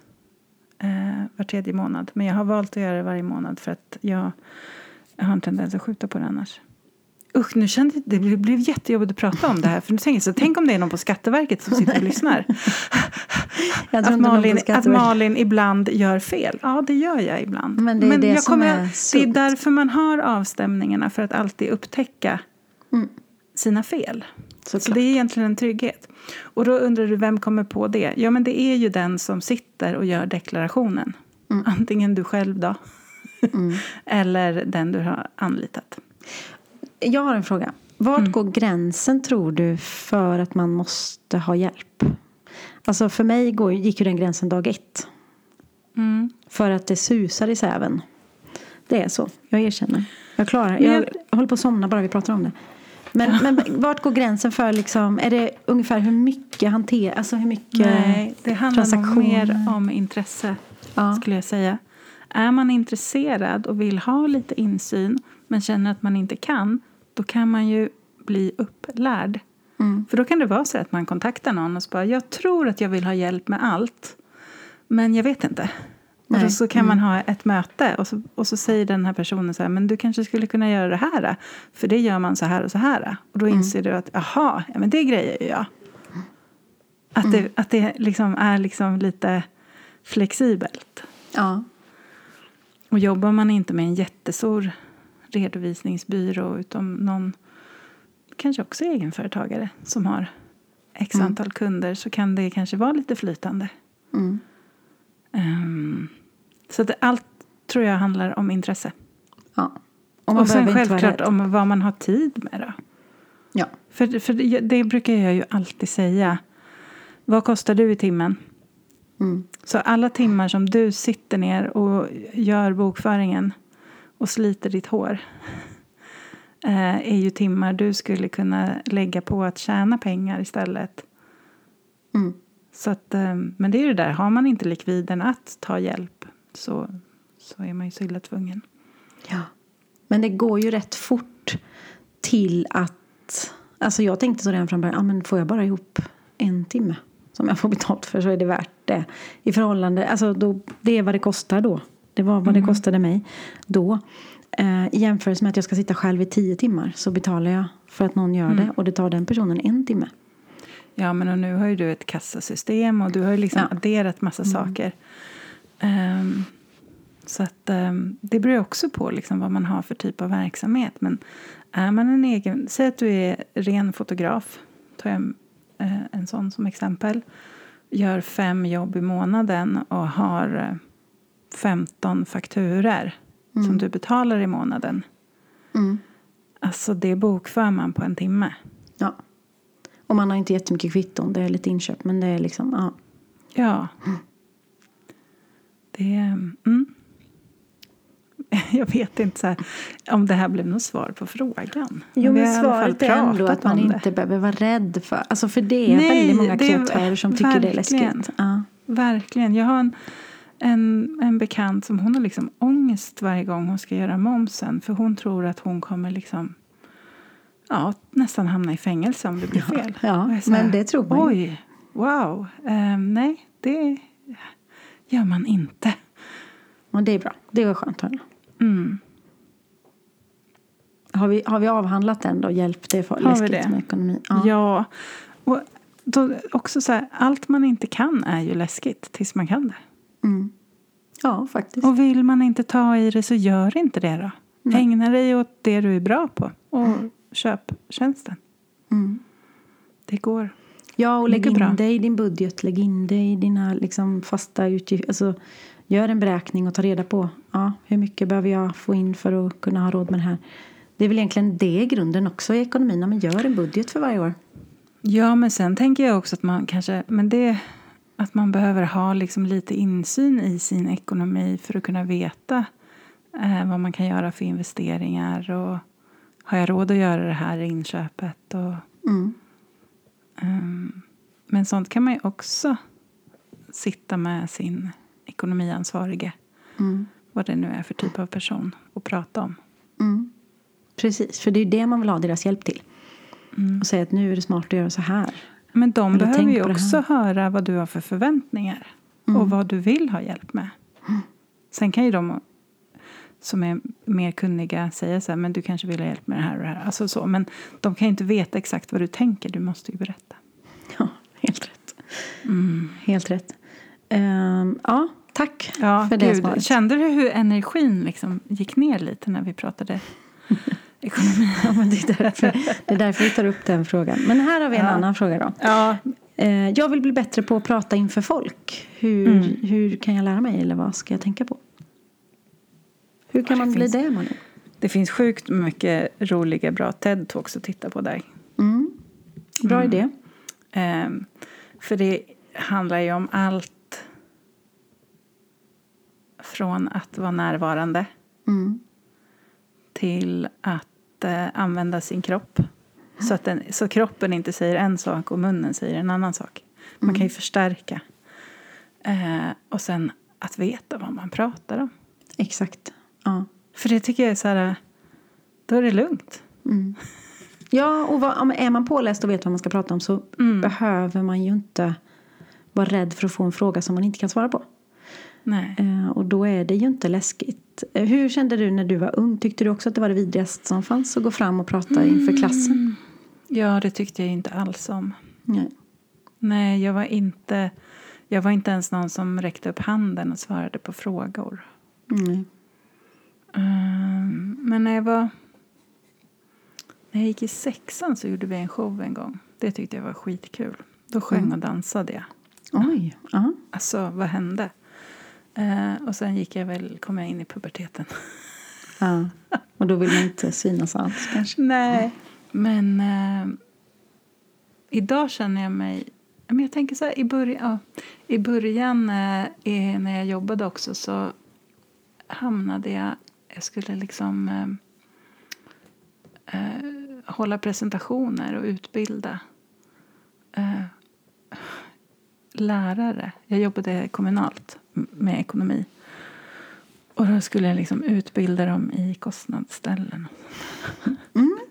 eh, var tredje månad. Men jag har valt att göra det varje månad för att jag, jag har en tendens att skjuta på det annars. Usch, nu kände jag, det blev- blev jättejobbigt att prata om det här. För nu tänker jag så, tänk om det är någon på Skatteverket som sitter och lyssnar. Jag Att Malin, att Malin ibland gör fel. Ja, det gör jag ibland. Men det är det som är det är därför man har avstämningarna. För att alltid upptäcka. Sina fel. Så Såklart. det är egentligen en trygghet. Och då undrar du, vem kommer på det? Ja, men det är ju den som sitter och gör deklarationen. Mm. Antingen du själv då. Eller den du har anlitat. Jag har en fråga. Vart Mm. går gränsen tror du för att man måste ha hjälp? Alltså för mig går, gick ju den gränsen dag ett. Mm. För att det susar i säven. Det är så. Jag erkänner. Jag klarar jag- jag håller på att somna bara vi pratar om det. Men, men vart går gränsen för liksom, är det ungefär hur mycket hantera, alltså hur mycket Nej, det handlar nog mer om intresse. Ja. skulle jag säga. Är man intresserad och vill ha lite insyn men känner att man inte kan, då kan man ju bli upplärd. Mm. För då kan det vara så att man kontaktar någon och bara, jag tror att jag vill ha hjälp med allt, men jag vet inte. Och Nej. då så kan man ha ett möte och så, och så säger den här personen så här, men du kanske skulle kunna göra det här, för det gör man så här och så här. Och då inser du att, jaha, ja, men det grejer ju jag. Att det, att det liksom är liksom lite flexibelt. Ja. Och jobbar man inte med en jättestor redovisningsbyrå utan någon, kanske också egenföretagare som har x Mm. antal kunder så kan det kanske vara lite flytande. Mm. Så att allt tror jag handlar om intresse. ja. Och Och sen självklart om vad man har tid med då. Ja. För, för det, det brukar jag ju alltid säga. Vad kostar du i timmen? Mm. Så alla timmar som du sitter ner och gör bokföringen och sliter ditt hår eh, är ju timmar du skulle kunna lägga på att tjäna pengar istället. Mm. Så att, eh, men det är ju det där, har man inte likviden att ta hjälp så, så är man ju så illa tvungen. Ja. Men det går ju rätt fort till att... Alltså jag tänkte så redan från början, ah, men får jag bara ihop en timme som jag får betalt för så är det värt det. I förhållande, alltså då, det är vad det kostar då. Det var vad det kostade mig då. Eh, I jämförelse med att jag ska sitta själv i tio timmar så betalar jag för att någon gör det och det tar den personen en timme. Ja, men och nu har ju du ett kassasystem och du har ju liksom Ja. adderat massa saker. Ehm, så att ehm, det beror också på liksom vad man har för typ av verksamhet. Men är man en egen, säg att du är ren fotograf, tar jag eh, en sån som exempel. Gör fem jobb i månaden och har eh, 15 fakturer som du betalar i månaden. Mm. Alltså det bokför man på en timme. Ja. Och man har inte jättemycket kvitton, det är lite inköp men det är liksom, ja. Ja. Det. Mm. Jag vet inte här, om det här blev något svar på frågan. Jo, men svaret är ändå att man det. inte behöver vara rädd för... Alltså för det är Nej, väldigt många kreatörer som tycker det är läskigt. Ja. Verkligen. Jag har en, en, en bekant som hon har liksom ångest varje gång hon ska göra momsen. För hon tror att hon kommer liksom ja, nästan hamna i fängelse om det blir fel. ja, så men det tror man. Oj, wow. Ehm, nej, det gör man inte. Och det är bra. Det var skönt att höra. Mm. Har vi, har vi avhandlat den då? Hjälp, det är läskigt det? med ekonomi. Ja. Och då också så här, allt man inte kan är ju läskigt tills man kan det. Mm. Ja, faktiskt. Och vill man inte ta i det så gör inte det då. Ägna dig åt det du är bra på och köp tjänsten. Mm. Det går. Ja, och lägg in bra. det i din budget. Lägg in det i dina liksom, fasta utgifter. Alltså, gör en beräkning och ta reda på ja, hur mycket behöver jag få in för att kunna ha råd med det här. Det är väl egentligen det grunden också i ekonomin. Men gör en budget för varje år. Ja, men sen tänker jag också att man kanske, men det, att man behöver ha liksom lite insyn i sin ekonomi för att kunna veta eh, vad man kan göra för investeringar och har jag råd att göra det här inköpet och Mm. Ehm, men sånt kan man ju också sitta med sin ekonomiansvarige, Mm. vad det nu är för typ av person, och prata om. Mm. Precis, för det är det man vill ha deras hjälp till. Mm. Och säga att nu är det smart att göra så här. Men de Eller behöver ju också höra vad du har för förväntningar och vad du vill ha hjälp med. Sen kan ju de som är mer kunniga säga så här, men du kanske vill ha hjälp med det här och det här. Alltså så. Men de kan ju inte veta exakt vad du tänker, du måste ju berätta. Ja, helt rätt. Helt rätt. Ehm, ja, tack Ja, för det gud. svaret. Kände du hur energin liksom gick ner lite när vi pratade ekonomi? Ja, men det, är därför, det är därför vi tar upp den frågan. Men här har vi en Ja. annan fråga då. Ja, Eh, jag vill bli bättre på att prata inför folk. Hur, Mm. hur kan jag lära mig eller vad ska jag tänka på? Hur kan Ja, man bli finns- det, Malin? det finns sjukt mycket roliga, bra TED-talks att titta på där. Mm. Bra idé. Ehm, för det handlar ju om allt från att vara närvarande Mm. till att eh, använda sin kropp. Så att den, så kroppen inte säger en sak och munnen säger en annan sak. Man kan ju förstärka. Eh, och sen att veta vad man pratar om. Exakt. Ja. För det tycker jag är så här, då är det lugnt. Mm. Ja, och vad, är man påläst och vet vad man ska prata om så Mm. behöver man ju inte vara rädd för att få en fråga som man inte kan svara på. Nej. Eh, och då är det ju inte läskigt. Eh, hur kände du när du var ung? Tyckte du också att det var det vidrigaste som fanns att gå fram och prata inför klassen? Ja, det tyckte jag inte alls om. Nej. Nej, jag var inte, jag var inte ens någon som räckte upp handen och svarade på frågor. Nej. Ehm, men när jag var... När jag gick i sexan så gjorde vi en show en gång. Det tyckte jag var skitkul. Då sjöng och dansade jag. Oj. Ja. Alltså, vad hände? Eh, och sen gick jag väl, kom jag in i puberteten. ja. Och då vill man inte synas alls kanske. Nej. Men eh, idag känner jag mig Men jag tänker så här, i början, ja, i början eh, i, när jag jobbade också så hamnade jag... Jag skulle liksom eh, eh, hålla presentationer och utbilda eh, lärare. Jag jobbade kommunalt med ekonomi. Och då skulle jag liksom utbilda dem i kostnadsställen. Mum.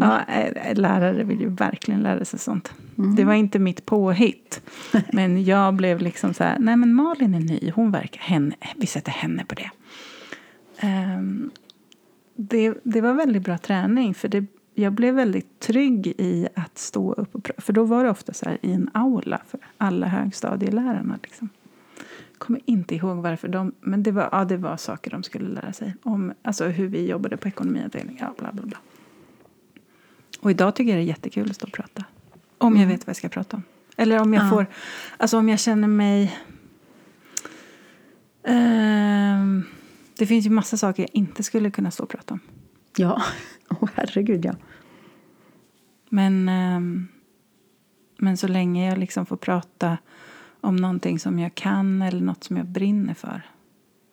Ja, eh, lärare vill ju verkligen lära sig sånt. Det var inte mitt påhitt. Men jag blev liksom så här, nej men Malin är ny, hon verkar, henne, vi sätter henne på det. Ehm, det, det var väldigt bra träning för det, jag blev väldigt trygg i att stå upp och prata. För då var det ofta så här i en aula för alla högstadielärarna. Liksom. Jag kommer inte ihåg varför de, men det var, ja, det var saker de skulle lära sig. Om alltså hur vi jobbade på ekonomiavdelningen, ja, bla bla bla. Och idag tycker jag det är jättekul att stå och prata. Om jag vet vad jag ska prata om. Eller om jag Ja. får, alltså om jag känner mig... Ehm, det finns ju massa saker jag inte skulle kunna stå och prata om. Ja, åh herregud ja. Men, ehm, men så länge jag liksom får prata om någonting som jag kan eller något som jag brinner för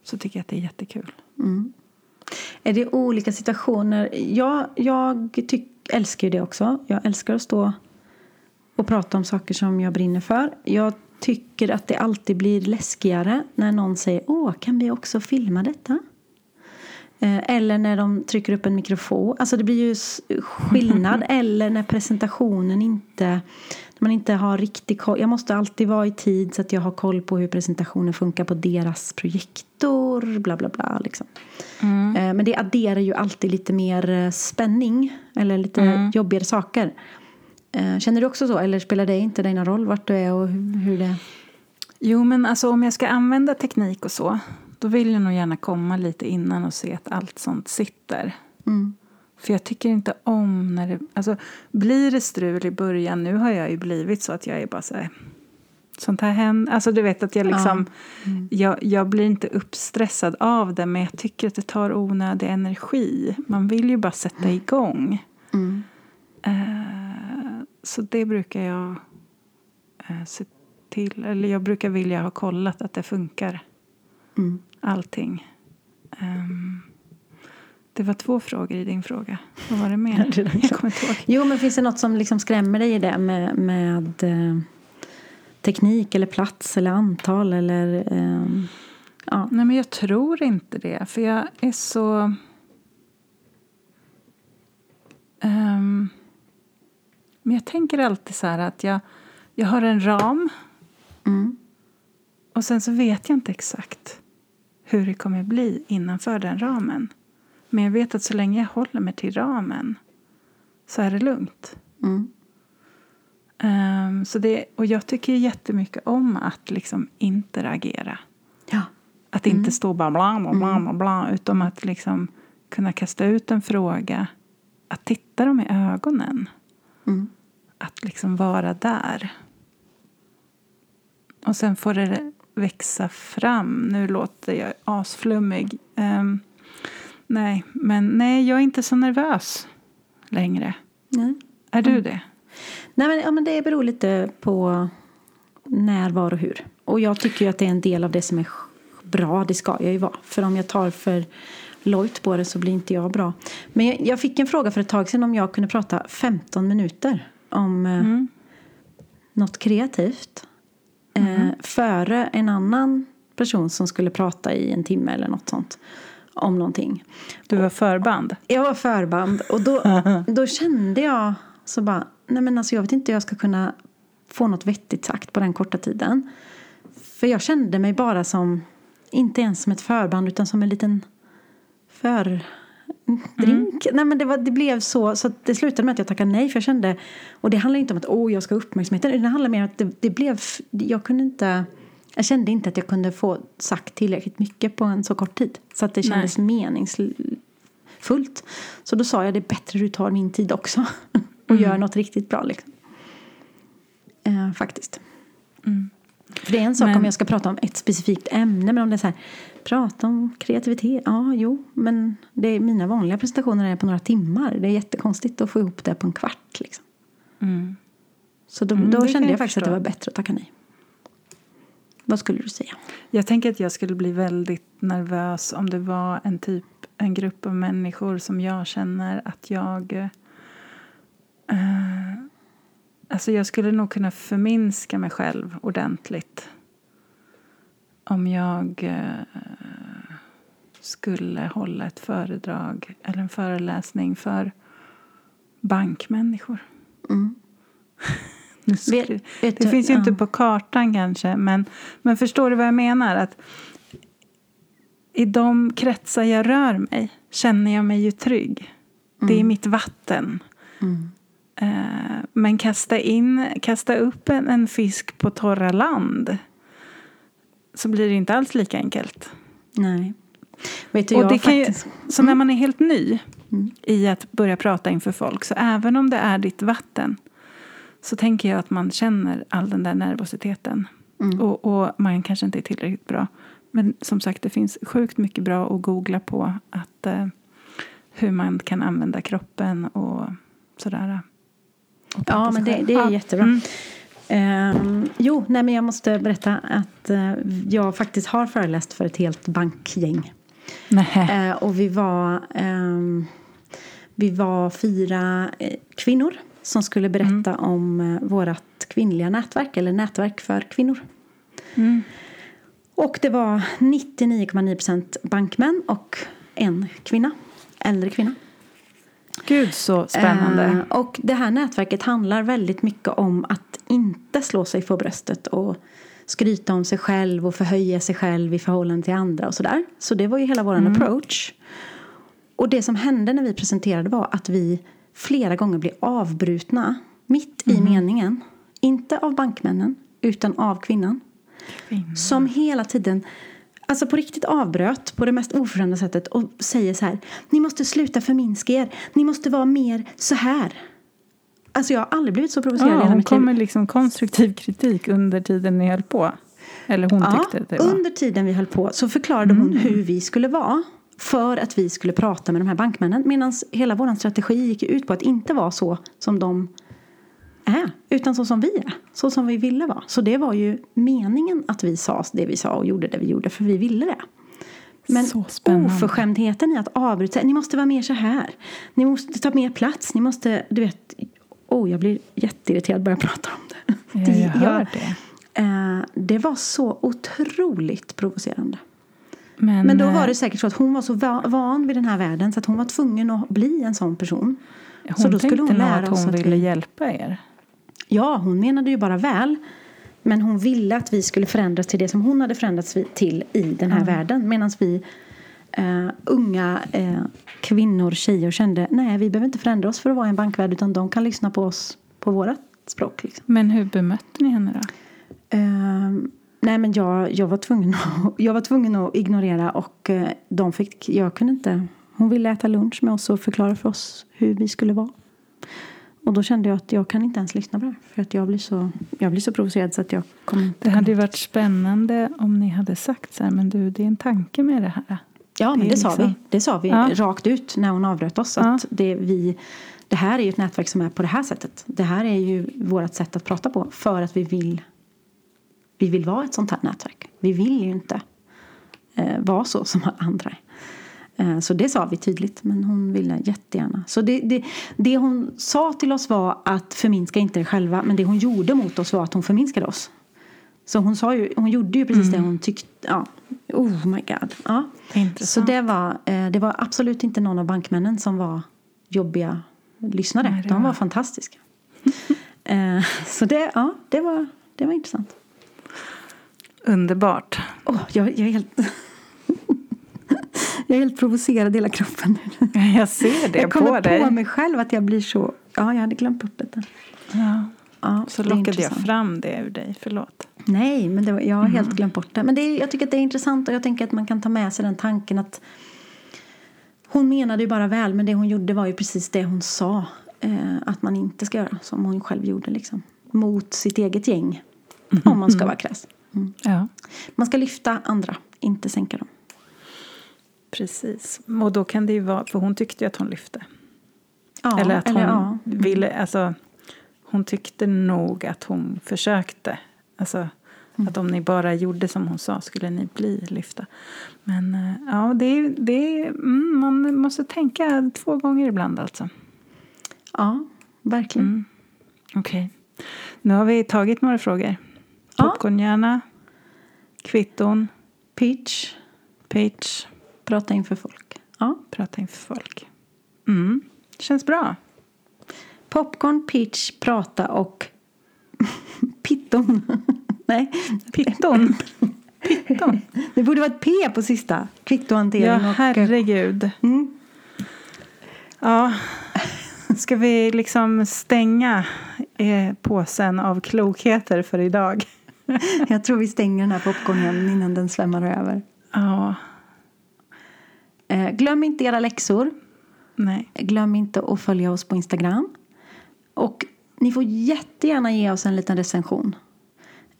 så tycker jag att det är jättekul. Är det olika situationer? Jag, jag tyck, älskar ju det också. Jag älskar att stå och prata om saker som jag brinner för. Jag tycker att det alltid blir läskigare när någon säger Åh, kan vi också filma detta? Eh, Eller när de trycker upp en mikrofon. Alltså det blir ju skillnad. Eller när presentationen inte... När man inte har riktig koll. Jag måste alltid vara i tid så att jag har koll på hur presentationen funkar på deras projektor. Bla bla bla. Liksom. Eh, Men det adderar ju alltid lite mer eh, spänning. Eller lite jobbigare saker. Eh, Känner du också så? Eller spelar det inte dig någon roll vart du är och hur det... Jo, men alltså om jag ska använda teknik och så då vill jag nog gärna komma lite innan och se att allt sånt sitter. Mm. För jag tycker inte om när det... Alltså, blir det strul i början... Nu har jag ju blivit så att jag är bara så här... Sånt här händer. Alltså du vet att jag liksom... Jag, jag blir inte uppstressad av det men jag tycker att det tar onödig energi. Man vill ju bara sätta igång. Mm. Eh, så det brukar jag eh, se till. Eller jag brukar vilja ha kollat att det funkar. Mm. Allting. Ehm, det var två frågor i din fråga. Vad var det mer? jag kommer inte ihåg. Jo, men finns det något som liksom skrämmer dig i det med, med eh, teknik eller plats eller antal eller... Eh, ja. Nej, men jag tror inte det. För jag är så... Ehm, men jag tänker alltid så här att jag, jag har en ram. Mm. Och sen så vet jag inte exakt hur det kommer bli innanför den ramen. Men jag vet att så länge jag håller mig till ramen så är det lugnt. Mm. Ehm, så det, och jag tycker jättemycket om att liksom interagera. Ja. Att inte stå bara bla bla bla bla, bla utan att liksom kunna kasta ut en fråga. Att titta dem i ögonen. Mm. Att liksom vara där. Och sen får det växa fram. Nu låter jag asflummig. Ehm, nej, men nej, jag är inte så nervös längre. Nej. Är du det? Nej, men, ja, men det beror lite på när, var och hur. Och jag tycker att det är en del av det som är bra. Det ska jag ju vara. För om jag tar för lojt på det så blir inte jag bra. Men jag, jag fick en fråga för ett tag sedan om jag kunde prata 15 minuter om eh, Mm. något kreativt. Eh, före en annan person som skulle prata i en timme eller något sånt. Om någonting. Du var förband? Jag var förband och då, då kände jag så bara, nej men alltså jag vet inte hur jag ska kunna få något vettigt sagt på den korta tiden. För jag kände mig bara som, inte ens som ett förband utan som en liten fördrink. Nej men det, var, det blev så, så det slutade med att jag tackade nej för jag kände, och det handlar inte om att åh jag ska ha uppmärksamheten, det handlar mer om att det, det blev, jag kunde inte jag kände inte att jag kunde få sagt tillräckligt mycket på en så kort tid. Så att det kändes meningsfullt. Så då sa jag det är bättre du tar min tid också. Och gör något riktigt bra liksom. Eh, faktiskt. För det är en sak Men- om jag ska prata om ett specifikt ämne. Men om det är så här, prata om kreativitet. Ja, jo. Men det är, mina vanliga presentationer är på några timmar. Det är jättekonstigt att få ihop det på en kvart. Liksom. Mm. Så då, Mm, då kände jag, jag faktiskt att det var bättre att tacka nej. Vad skulle du säga? Jag tänker att jag skulle bli väldigt nervös om det var en typ en grupp av människor som jag känner att jag... Eh, alltså jag skulle nog kunna förminska mig själv ordentligt om jag eh, skulle hålla ett föredrag eller en föreläsning för bankmänniskor. Mm. Skulle, Vet- vet det du- finns ju inte ja. på kartan kanske, men, men förstår du vad jag menar? Att I de kretsar jag rör mig känner jag mig ju trygg. Det är mitt vatten. Mm. Eh, men kasta, in, kasta upp en, en fisk på torra land så blir det inte alls lika enkelt. Nej. Vet du, Och det kan ju, faktiskt... så när man är helt ny Mm. i att börja prata inför folk, så även om det är ditt vatten så tänker jag att man känner all den där nervositeten. Mm. Och, och man kanske inte är tillräckligt bra. Men som sagt, det finns sjukt mycket bra att googla på. Att, eh, hur man kan använda kroppen och sådär. Och Ja, men det, det är Ja. jättebra. Mm. Ehm, jo, nej, men jag måste berätta att eh, jag faktiskt har föreläst för ett helt bankgäng. Eh, och vi var, ehm, vi var fyra eh, kvinnor som skulle berätta om eh, vårt kvinnliga nätverk, eller nätverk för kvinnor. Mm. Och det var 99,9% bankmän och en kvinna, äldre kvinna. Gud så spännande. Eh, och det här nätverket handlar väldigt mycket om att inte slå sig för bröstet och skryta om sig själv och förhöja sig själv i förhållande till andra och sådär. Så det var ju hela vår approach. Och det som hände när vi presenterade var att vi flera gånger blev avbrutna mitt i meningen. Inte av bankmännen, utan av kvinnan. Kvinna. Som hela tiden, alltså på riktigt avbröt på det mest oförskämda sättet och säger så här. Ni måste sluta förminska er. Ni måste vara mer så här. Alltså jag har aldrig blivit så provocerad i Ja, hela hon mitt liv. med liksom konstruktiv kritik under tiden ni höll på. Eller hon Ja, tyckte det var. under tiden vi höll på så förklarade hon hur vi skulle vara. För att vi skulle prata med de här bankmännen. Medan hela vår strategi gick ut på att inte vara så som de är. Utan så som vi är. Så som vi ville vara. Så det var ju meningen att vi sa det vi sa och gjorde det vi gjorde. För vi ville det. Men oförskämdheten i att avbryta. Ni måste vara mer så här. Ni måste ta mer plats. Ni måste, du vet. Oh, jag blir jätteirriterad bara jag pratar om det. Ja, jag hör det. Eh, det var så otroligt provocerande. Men, Men då var eh, det säkert så att hon var så va- van vid den här världen så att hon var tvungen att bli en sån person. hon så då skulle tänkte hon nog lära att hon ville vi- hjälpa er. Ja, hon menade ju bara väl. Men hon ville att vi skulle förändras till det som hon hade förändrats till i den här världen. Medan vi eh, unga eh, kvinnor, tjejer kände nej vi behöver inte förändra oss för att vara i en bankvärld utan de kan lyssna på oss på vårat språk. Liksom. Men hur bemötte ni henne då? Ehm, nej men jag, jag, var tvungen att, jag var tvungen att ignorera och de fick, jag kunde inte. Hon ville äta lunch med oss och förklara för oss hur vi skulle vara. Och då kände jag att jag kan inte ens lyssna på det. För att jag blir så, jag blir så provocerad så att jag kommer inte Det hade ju varit spännande om ni hade sagt så här, men du, det är en tanke med det här. Ja, men Det är det, sa liksom- vi. Det sa vi Ja. rakt ut när hon avbröt oss. Ja. Att det, vi, det här är ju ett nätverk som är på det här sättet. Det här är ju vårt sätt att prata på. För att vi vill, vi vill vara ett sånt här nätverk. Vi vill ju inte eh, vara så som alla andra är. Eh, så det sa vi tydligt. Men hon ville jättegärna. Så det, det, det hon sa till oss var att förminska inte er själva. Men det hon gjorde mot oss var att hon förminskade oss. Så hon, sa ju, hon gjorde ju precis det hon tyckte. Ja. Oh my god. Ja. Så det var, eh, det var absolut inte någon av bankmännen som var jobbiga lyssnare. Nej, De var var- fantastiska. Eh, så det, ja, det, var, det var intressant. Underbart. Oh, jag, jag är helt... jag är helt provocerad i hela kroppen. Jag ser det jag kommer på dig. på mig själv att jag blir så... Ja, jag hade glömt bort detta. Ja. Ja, Så det lockade jag fram det ur dig. Förlåt. Nej, men var, jag har helt Mm. glömt bort det. Men det är, jag tycker att det är intressant och jag tänker att man kan ta med sig den tanken att hon menade ju bara väl, men det hon gjorde var ju precis det hon sa eh, att man inte ska göra, som hon själv gjorde liksom. Mot sitt eget gäng, om man ska vara krass. Mm. Ja, Man ska lyfta andra, inte sänka dem. Precis. Och då kan det ju vara, för hon tyckte ju att hon lyfte. Ja, eller att hon ja. ville, alltså. hon tyckte nog att hon försökte. Alltså, Mm. att om ni bara gjorde som hon sa skulle ni bli lyfta. Men eh, ja, det det mm, man måste tänka två gånger ibland alltså. Ja, verkligen. Mm. Okej. Nu har vi tagit några frågor. Ja. Popcornhjärna, kvitton, Pitch, pitch, prata inför folk. Ja. prata inför folk. Mm. Känns bra. Popcorn, pitch, prata och pitton. Nej, Pitton. Pitton. det borde vara ett P på sista. Kvittohantering Ja, herregud. Mm. Ja. Ska vi liksom stänga eh, påsen av klokheter för idag? Jag tror vi stänger den här popcornen innan den svämmar över. Ja. Eh, glöm inte era läxor. Nej. Glöm inte att följa oss på Instagram. Och ni får jättegärna ge oss en liten recension.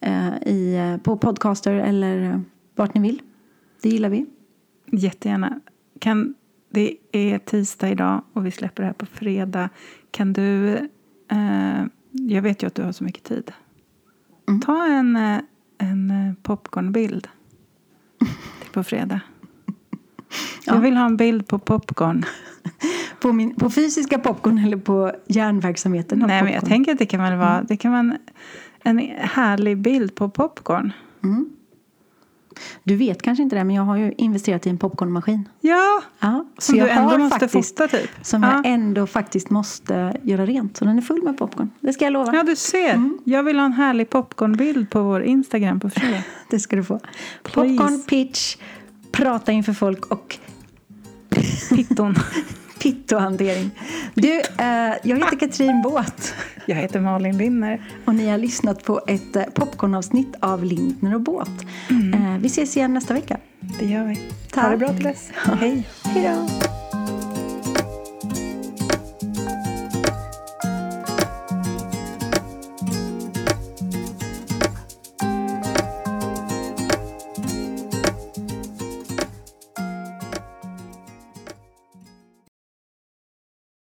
Eh, i, eh, på Podcaster eller eh, vart ni vill. Det gillar vi. Jättegärna. Kan, det är tisdag idag och vi släpper det här på fredag. Kan du... Eh, jag vet ju att du har så mycket tid. Mm. Ta en, eh, en popcornbild till på fredag. Ja. Jag vill ha en bild på popcorn. På, min, på fysiska popcorn eller på järnverksamheten av Nej, men jag tänker att det kan väl vara, det kan vara en, en härlig bild på popcorn. Mm. Du vet kanske inte det, men jag har ju investerat i en popcornmaskin. Ja, Ja, som du ändå måste faktiskt, fota typ. Som ja. jag ändå faktiskt måste göra rent. Så den är full med popcorn. Det ska jag lova. ja, du ser. Mm. Jag vill ha en härlig popcornbild på vår Instagram på fredag. Det ska du få. Please. Popcorn, pitch, prata inför folk och Pitton. pittohantering. Du, eh, jag heter Katrin Båt Jag heter Malin Linner. och ni har lyssnat på ett eh, popcornavsnitt av Lindner och Båt. Eh, vi ses igen nästa vecka. Det gör vi. Tack. Ha det bra till dess. Hej. Hej då!